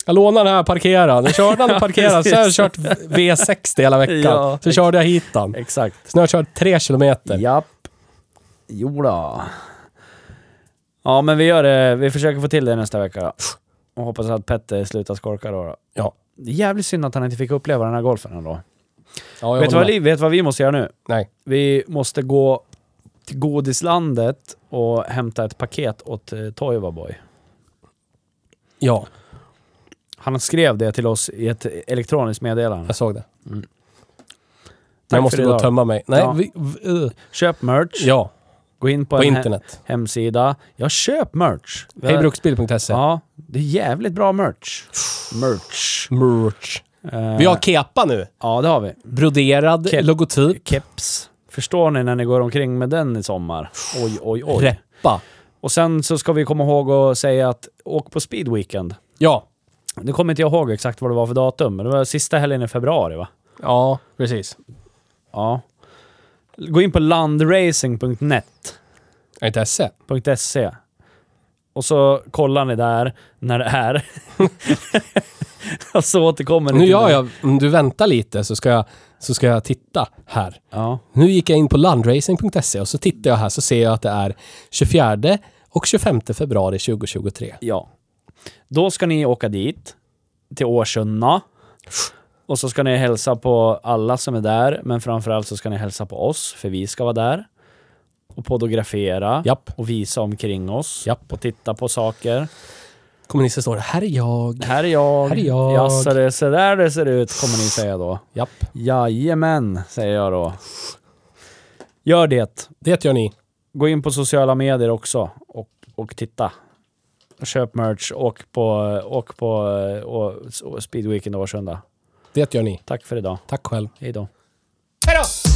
Jag lånade den här parkera. Den körde han och parkerade. Så har jag kört V60 hela veckan. Ja, så körde jag hit den. Exakt. Så nu har jag kört tre kilometer. Japp. Jo då. Ja, men vi gör det. Vi försöker få till det nästa vecka då. Och hoppas att Petter slutar skorka då. då. Ja. Det är jävligt synd att han inte fick uppleva den här golfen ändå. Ja, jag Vet du vad, med. vi- vet vad vi måste göra nu? Nej. Vi måste gå till godislandet och hämta ett paket åt eh, Toiva Boy. Ja, Han skrev det till oss i ett elektroniskt meddelande. jag såg det. Mm. Men Tack jag måste för gå och idag. tömma mig. Nej, Ja. vi, v, uh. Köp merch. ja, Gå in på, på en he- hemsida. Ja, köp merch. Hejbruksbil.se. Ja, det är jävligt bra merch. Merch. Merch. Eh, Vi har kepa nu. Ja, det har vi. Broderad Ke- logotyp. Keps. Förstår ni när ni går omkring med den i sommar? Oj, oj, oj. Reppa. Och sen så ska vi komma ihåg att säga att åk på Speedweekend. Ja. Nu kommer inte jag ihåg exakt vad det var för datum, men det var sista helgen i februari va? Ja, precis. Ja. Gå in på landracing.net inte SE? .se och så kollar ni där när det är. och så återkommer ni Nu till gör det. jag, om du väntar lite så ska jag, så ska jag titta här. Ja. Nu gick jag in på landracing.se och så tittar jag här så ser jag att det är 24 och 25 februari 2023. ja. Då ska ni åka dit, till Årsunda. Och så ska ni hälsa på alla som är där, men framförallt så ska ni hälsa på oss, för vi ska vara där. Och fotografera. Japp. Och visa omkring oss. Japp. Och titta på saker. Kommunister står det, här är jag. Här är jag. Här är jag. Jaså, det är så där det ser ut, kommer ni säga då. Japp. Jajamän, säger jag då. Gör det. Det gör ni. Gå in på sociala medier också och, och titta. Köp merch, åk på, åk på och, och Speedweekend Årsunda. Det gör ni. Tack för idag. Tack själv. Hej då. Hej då!